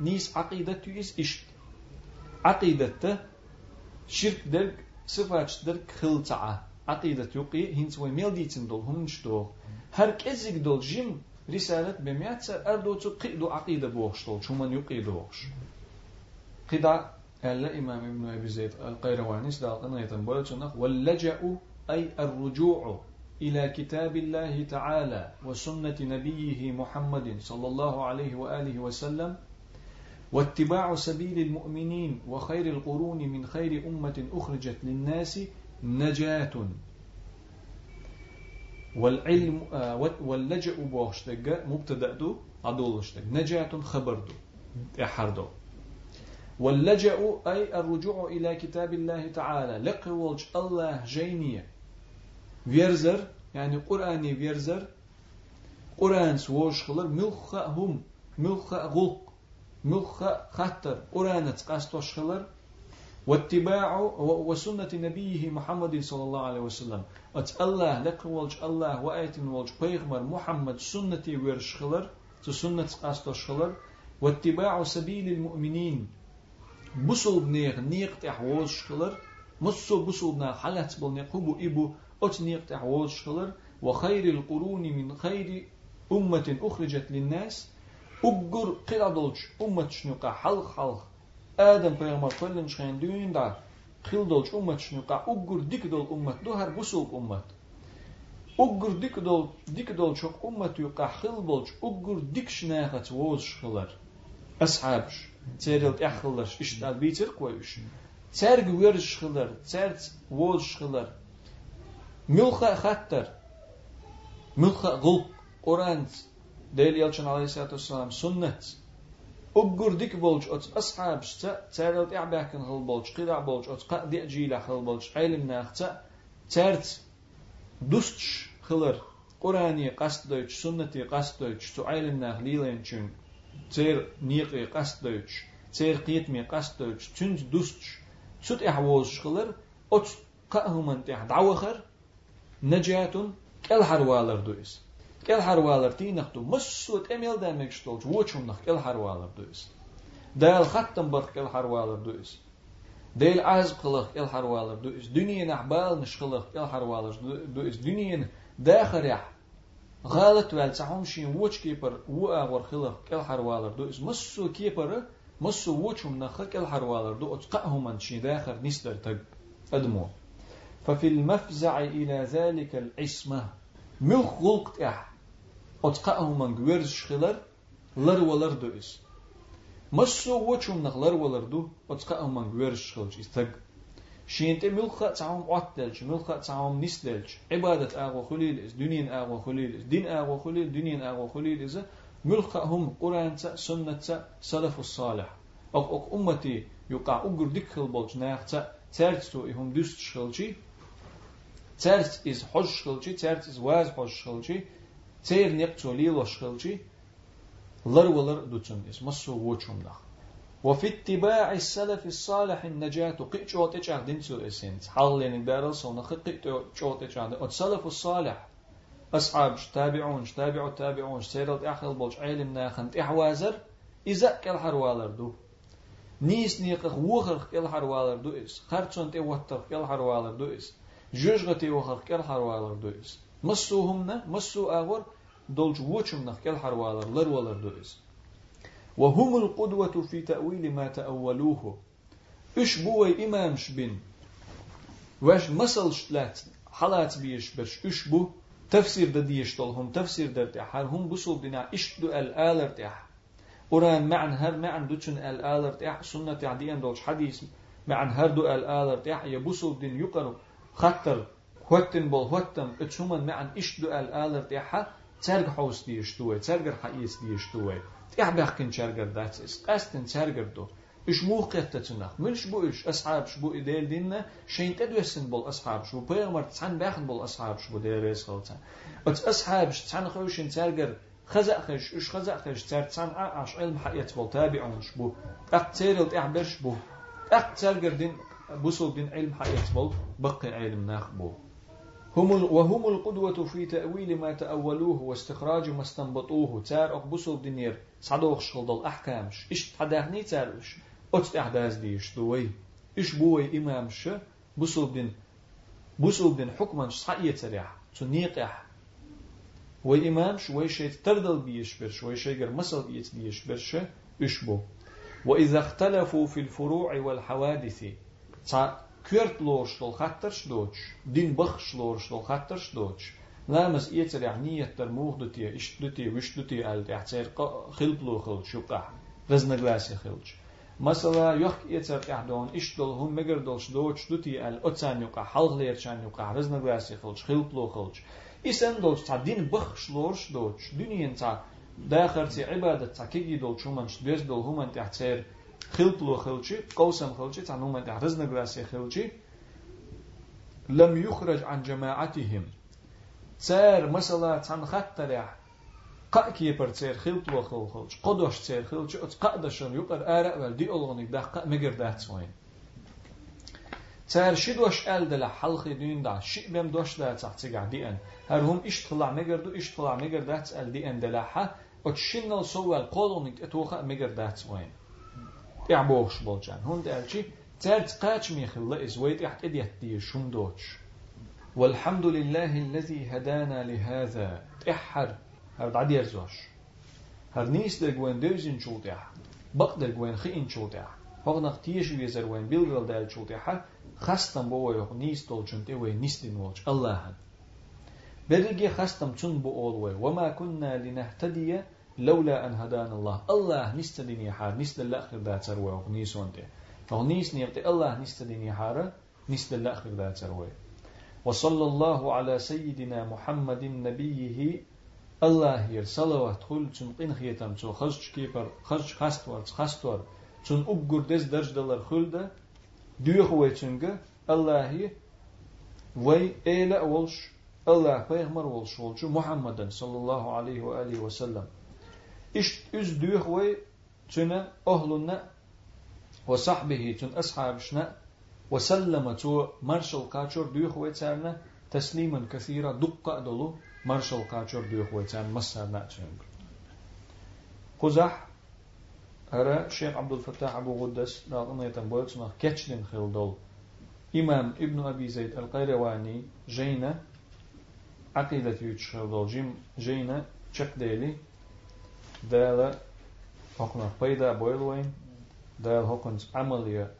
нис ақидат. ақидатты شرك درك صفات درك خلطعة. عقيدة يقي هنس ويميل ديتن دول هم نشتو هر كزيك دول جيم رسالة بمئات أردو تقيدو عقيدة بوخش دول شو من يقي بوخش. قدا ألا إمام ابن أبي زيد القيرواني سدالقنا يتنبول واللجأ أي الرجوع إلى كتاب الله تعالى وسنة نبيه محمد صلى الله عليه وآله وسلم واتباع سبيل المؤمنين وخير القرون من خير أمة أخرجت للناس نجاة. والعلم آه واللجأ بوشتق مبتدأ دو عدولشتق نجاة خبر دو يحردو واللجأ أي الرجوع إلى كتاب الله تعالى لقولج الله جينية. فيرزر يعني قرآني فيرزر قرآن سووش خلر ملخ هم ملخ غلق مخ خطر أورانت قاستوش خلر واتباع وسنة نبيه محمد صلى الله عليه وسلم. أت الله لك ولج الله وآيت ولج بيغمر محمد سنة ورش خلر سنة قاستوش خلر واتباع سبيل المؤمنين. بسول بنيغ نيق تحوش خلر مصو بسول بنا حلت بالنيق هبو إبو أت نيق تحوش خلر وخير القرون من خير أمة أخرجت للناس. ugur qidadolç ummatçnuqa halq halq adam peyğəmbər sallallahu əleyhi düyündə qildolç ummatçnuqa ugur dikdol ummat duhar busul ummat. Ugur dikdol dikdolç ummat yuqa xilbolç ugur dikşnəxəç voz xılar əshab çeril əxıllar işdal bitir qoyuş çərg ver xılar çərç voz xılar mülxə xəttar mülxə qulq oranç ملخا خطر ملخا غلق قرآن ديل يلشن عليه الصلاة والسلام سنة. أجر ديك بولش أت أصحابش تا تيرل أعباكن خل بولش قدع بولش أت قا دي أجيلا خل بولش علم ناختا ترت دوستش خلر. قرآني قصد دوتش سنتي قصد دوتش تو علم ناخ ليلين چون. تير نيقي قصد دوتش تير قيتمي قصد دوتش تنج دوستش سوت إحووز خلر أت قاهمن تيح دعوخر نجاتون كل حروالر دويس كل حروالر تي نختو مسوت اميل دامك شتولج وچم نخ كل حروالر دويس دال ختم بر كل حروالر دويس ديل عز قلق كل حروالر دويس دنيا نحبال نشخلق كل حروالر دويس دنيا داخل يح غالت وال تعهم شين وچ كيبر و اغور خلق كل حروالر دويس مسو كيبر مسو وچم نخ كل حروالر دو اتقهم من شين داخل نستر تق ادمو ففي المفزع إلى ذلك العصمة ملخ غلقت إح أتقاه من جويرز شخلر لر ولر دو إس مسو وچم نخ لر ولر دو أتقاه من جويرز شخلج إستق شينت ملخ تعاوم عتلج ملخ تعاوم نسلج عبادة آغو خليل إس دنين آغو خليل إس دين آغو خليل دنين آغو خليل إس ملخ هم قرآن سنة سلف الصالح أق أق أمتي يقع أقر دكخل بولج ناخ ترتو إهم دوست شخلجي ترت إز حج شخلجي ترت إز واز حج شخلجي ليلو شخلجي لر ولر دوتن إز مسو وچم دخ وفي اتباع السلف الصالح النجاة قيت شوت إجاه دينتو إسنت حال يعني بارل صونا قيت شوت إجاه السلف الصالح أصحاب تابعون تابعوا تابعون سيرت أخل بولش علم ناخنت إحوازر إذا كل حروالر دو نيس نيقخ وخر كل حروالر دو إس خرچون تي وتر كل حروالر دو إس جوجغتي وخر كل حروالر دويس مسو دولج وچم نخ كل حروالر لر ولر دويس وهم القدوة في تأويل ما تأولوه. اش بوي امام شبين واش مسل شتلات حالات بيش برش اش بو تفسير دديش هم تفسير در حال هم بسول دينا اش دو الالر تح قرآن معن هر معن دوتشن الالر تح سنة عديان دولش حديث معن هر دو الالر تح يبسول دين يقرو خطر هوتن بول هوتن اتشومن معن اشدو الالر تيحا ترگ حوس ديشتوه ترگر حقيس ديشتوه تيح بيحكن ترگر داتس اس قستن ترگر دو اش موقع تتنخ منش بو اش اصحاب شبو اديل دينا شين تدوسن بول اصحاب شبو بيغمر تسان باخن بول اصحاب شبو دير ريس خلطان ات اصحاب تسان خوشن ترگر خزق خش اش خزق خش تر تسان عاش علم حقيت بول تابعون شبو اق تيرل تيح برش بو اق ترگر دين بوصل بين علم حياة بول بقي علم ناخبو هم وهم القدوة في تأويل ما تأولوه واستخراج ما استنبطوه. تار بوصل دينير صدوخ شغل أحكامش إيش تحدثني تارش أتت أحداث ديش دوي. إيش بوي إمامش بوصل دين بوصل دين حكما صحية تريح. تنيقح وإمامش ويشي تردل بيش برش ويشي غير مسل بيت بيش برش إيش بو. وإذا اختلفوا في الفروع والحوادث. Kjørt lårstål hattersdåts, din bakslårstål hattersdåts. Lamas iecer jahniet der muhdutie, ishdutie, wishdutie alt, jahcer khilpluchil shuqa, raznoglasi khilch. Masala yoch iecer jahdon, ishdol hum megerdolsh doch dutie al otsanjuqa, halgleerchanjuqa, raznoglasi khilch, khilpluchilch. Isendolch ta din bakslårsh doch, dunien ta, dakhar ti ibadat ta kigi dolch humanch, dwesdol human jahcer, خلش خلش دين خلطلو خلشي قوسم خلشي تعنوما تعرزنا قراسي خلشي لم يخرج عن جماعتهم. تسير مثلا تان خطر قا كيبر تسير خلطلو خل خلش قدوش تسير خلشي ات قادشن يقر آراء ول دي أولغنك ده قا مگر ده تسوين تسير شدوش آل دل حلقي دين دا شي بهم دوش ده تحتيق عديان هر هم اش طلع مگر دو اش طلع مگر ده تسأل ديان دلحا ات شنل سوال قولونك اتوخا مگر ده تسوين يعبوش بولجان هون دالشي تالت قاتش ميخل لئز ويت يحت اديت دي شندوش والحمد لله الذي هدانا لهذا تحر هر عدي يرزوش هر نيس در جوين دوزين شوتيح بق در جوين خين شوتيح هو نختيش ويزر وين بيلغل دال شوتيح خستن بو يخ نيس دول جنتي وين نيس دين وولش الله برجي خستم تن بأولوي وما كنا لنهتدي لولا أن هدانا الله. الله نستدني حار نست الآخر ذات سروي ونيس وانت فهنيس نيبتي الله نستدني حار نست الآخر ذات سروي وصلى الله على سيدنا محمد نبيه الله ير صلوات خل چون قين خيتم چو خش كيبر خش خستور خستور چون أبقر دز درج دلر خلده دوخ ويچنگ الله وي إيلأ ولش الله پیغمبر ولش ولش محمد صلى الله عليه وآله وسلم. إش إز دوخ وي تنا أهلنا وصحبه تن أصحابشنا وسلم تو مرشل قاچور دوخ وي تسارنا تسليما كثيرا دقة دلو مرشل قاچور دوخ وي تسارنا مسارنا تشنگ قزح أرى الشيخ عبد الفتاح أبو غدس ناقنا يتنبويت سنة كتشلين خلدول إمام ابن أبي زيد القيرواني جينا عقيدة يتشخلدول جيم جينا چك ديلي. دالا هقنا بيدا بويلوين دال هقنز عملية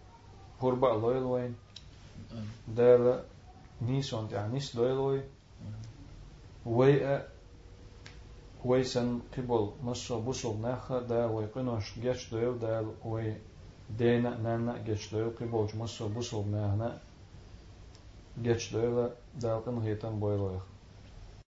قربة لويلوين دالا نيسون يعني نيس لويلوي ويأ ويسن قبل مصر بوصل ناخا دا ويقنوش جيش دويل دا وي دينا نانا جيش دويل قبل مصر بوصل ناهنا جيش دويل دا قنو هيتن بويلويخ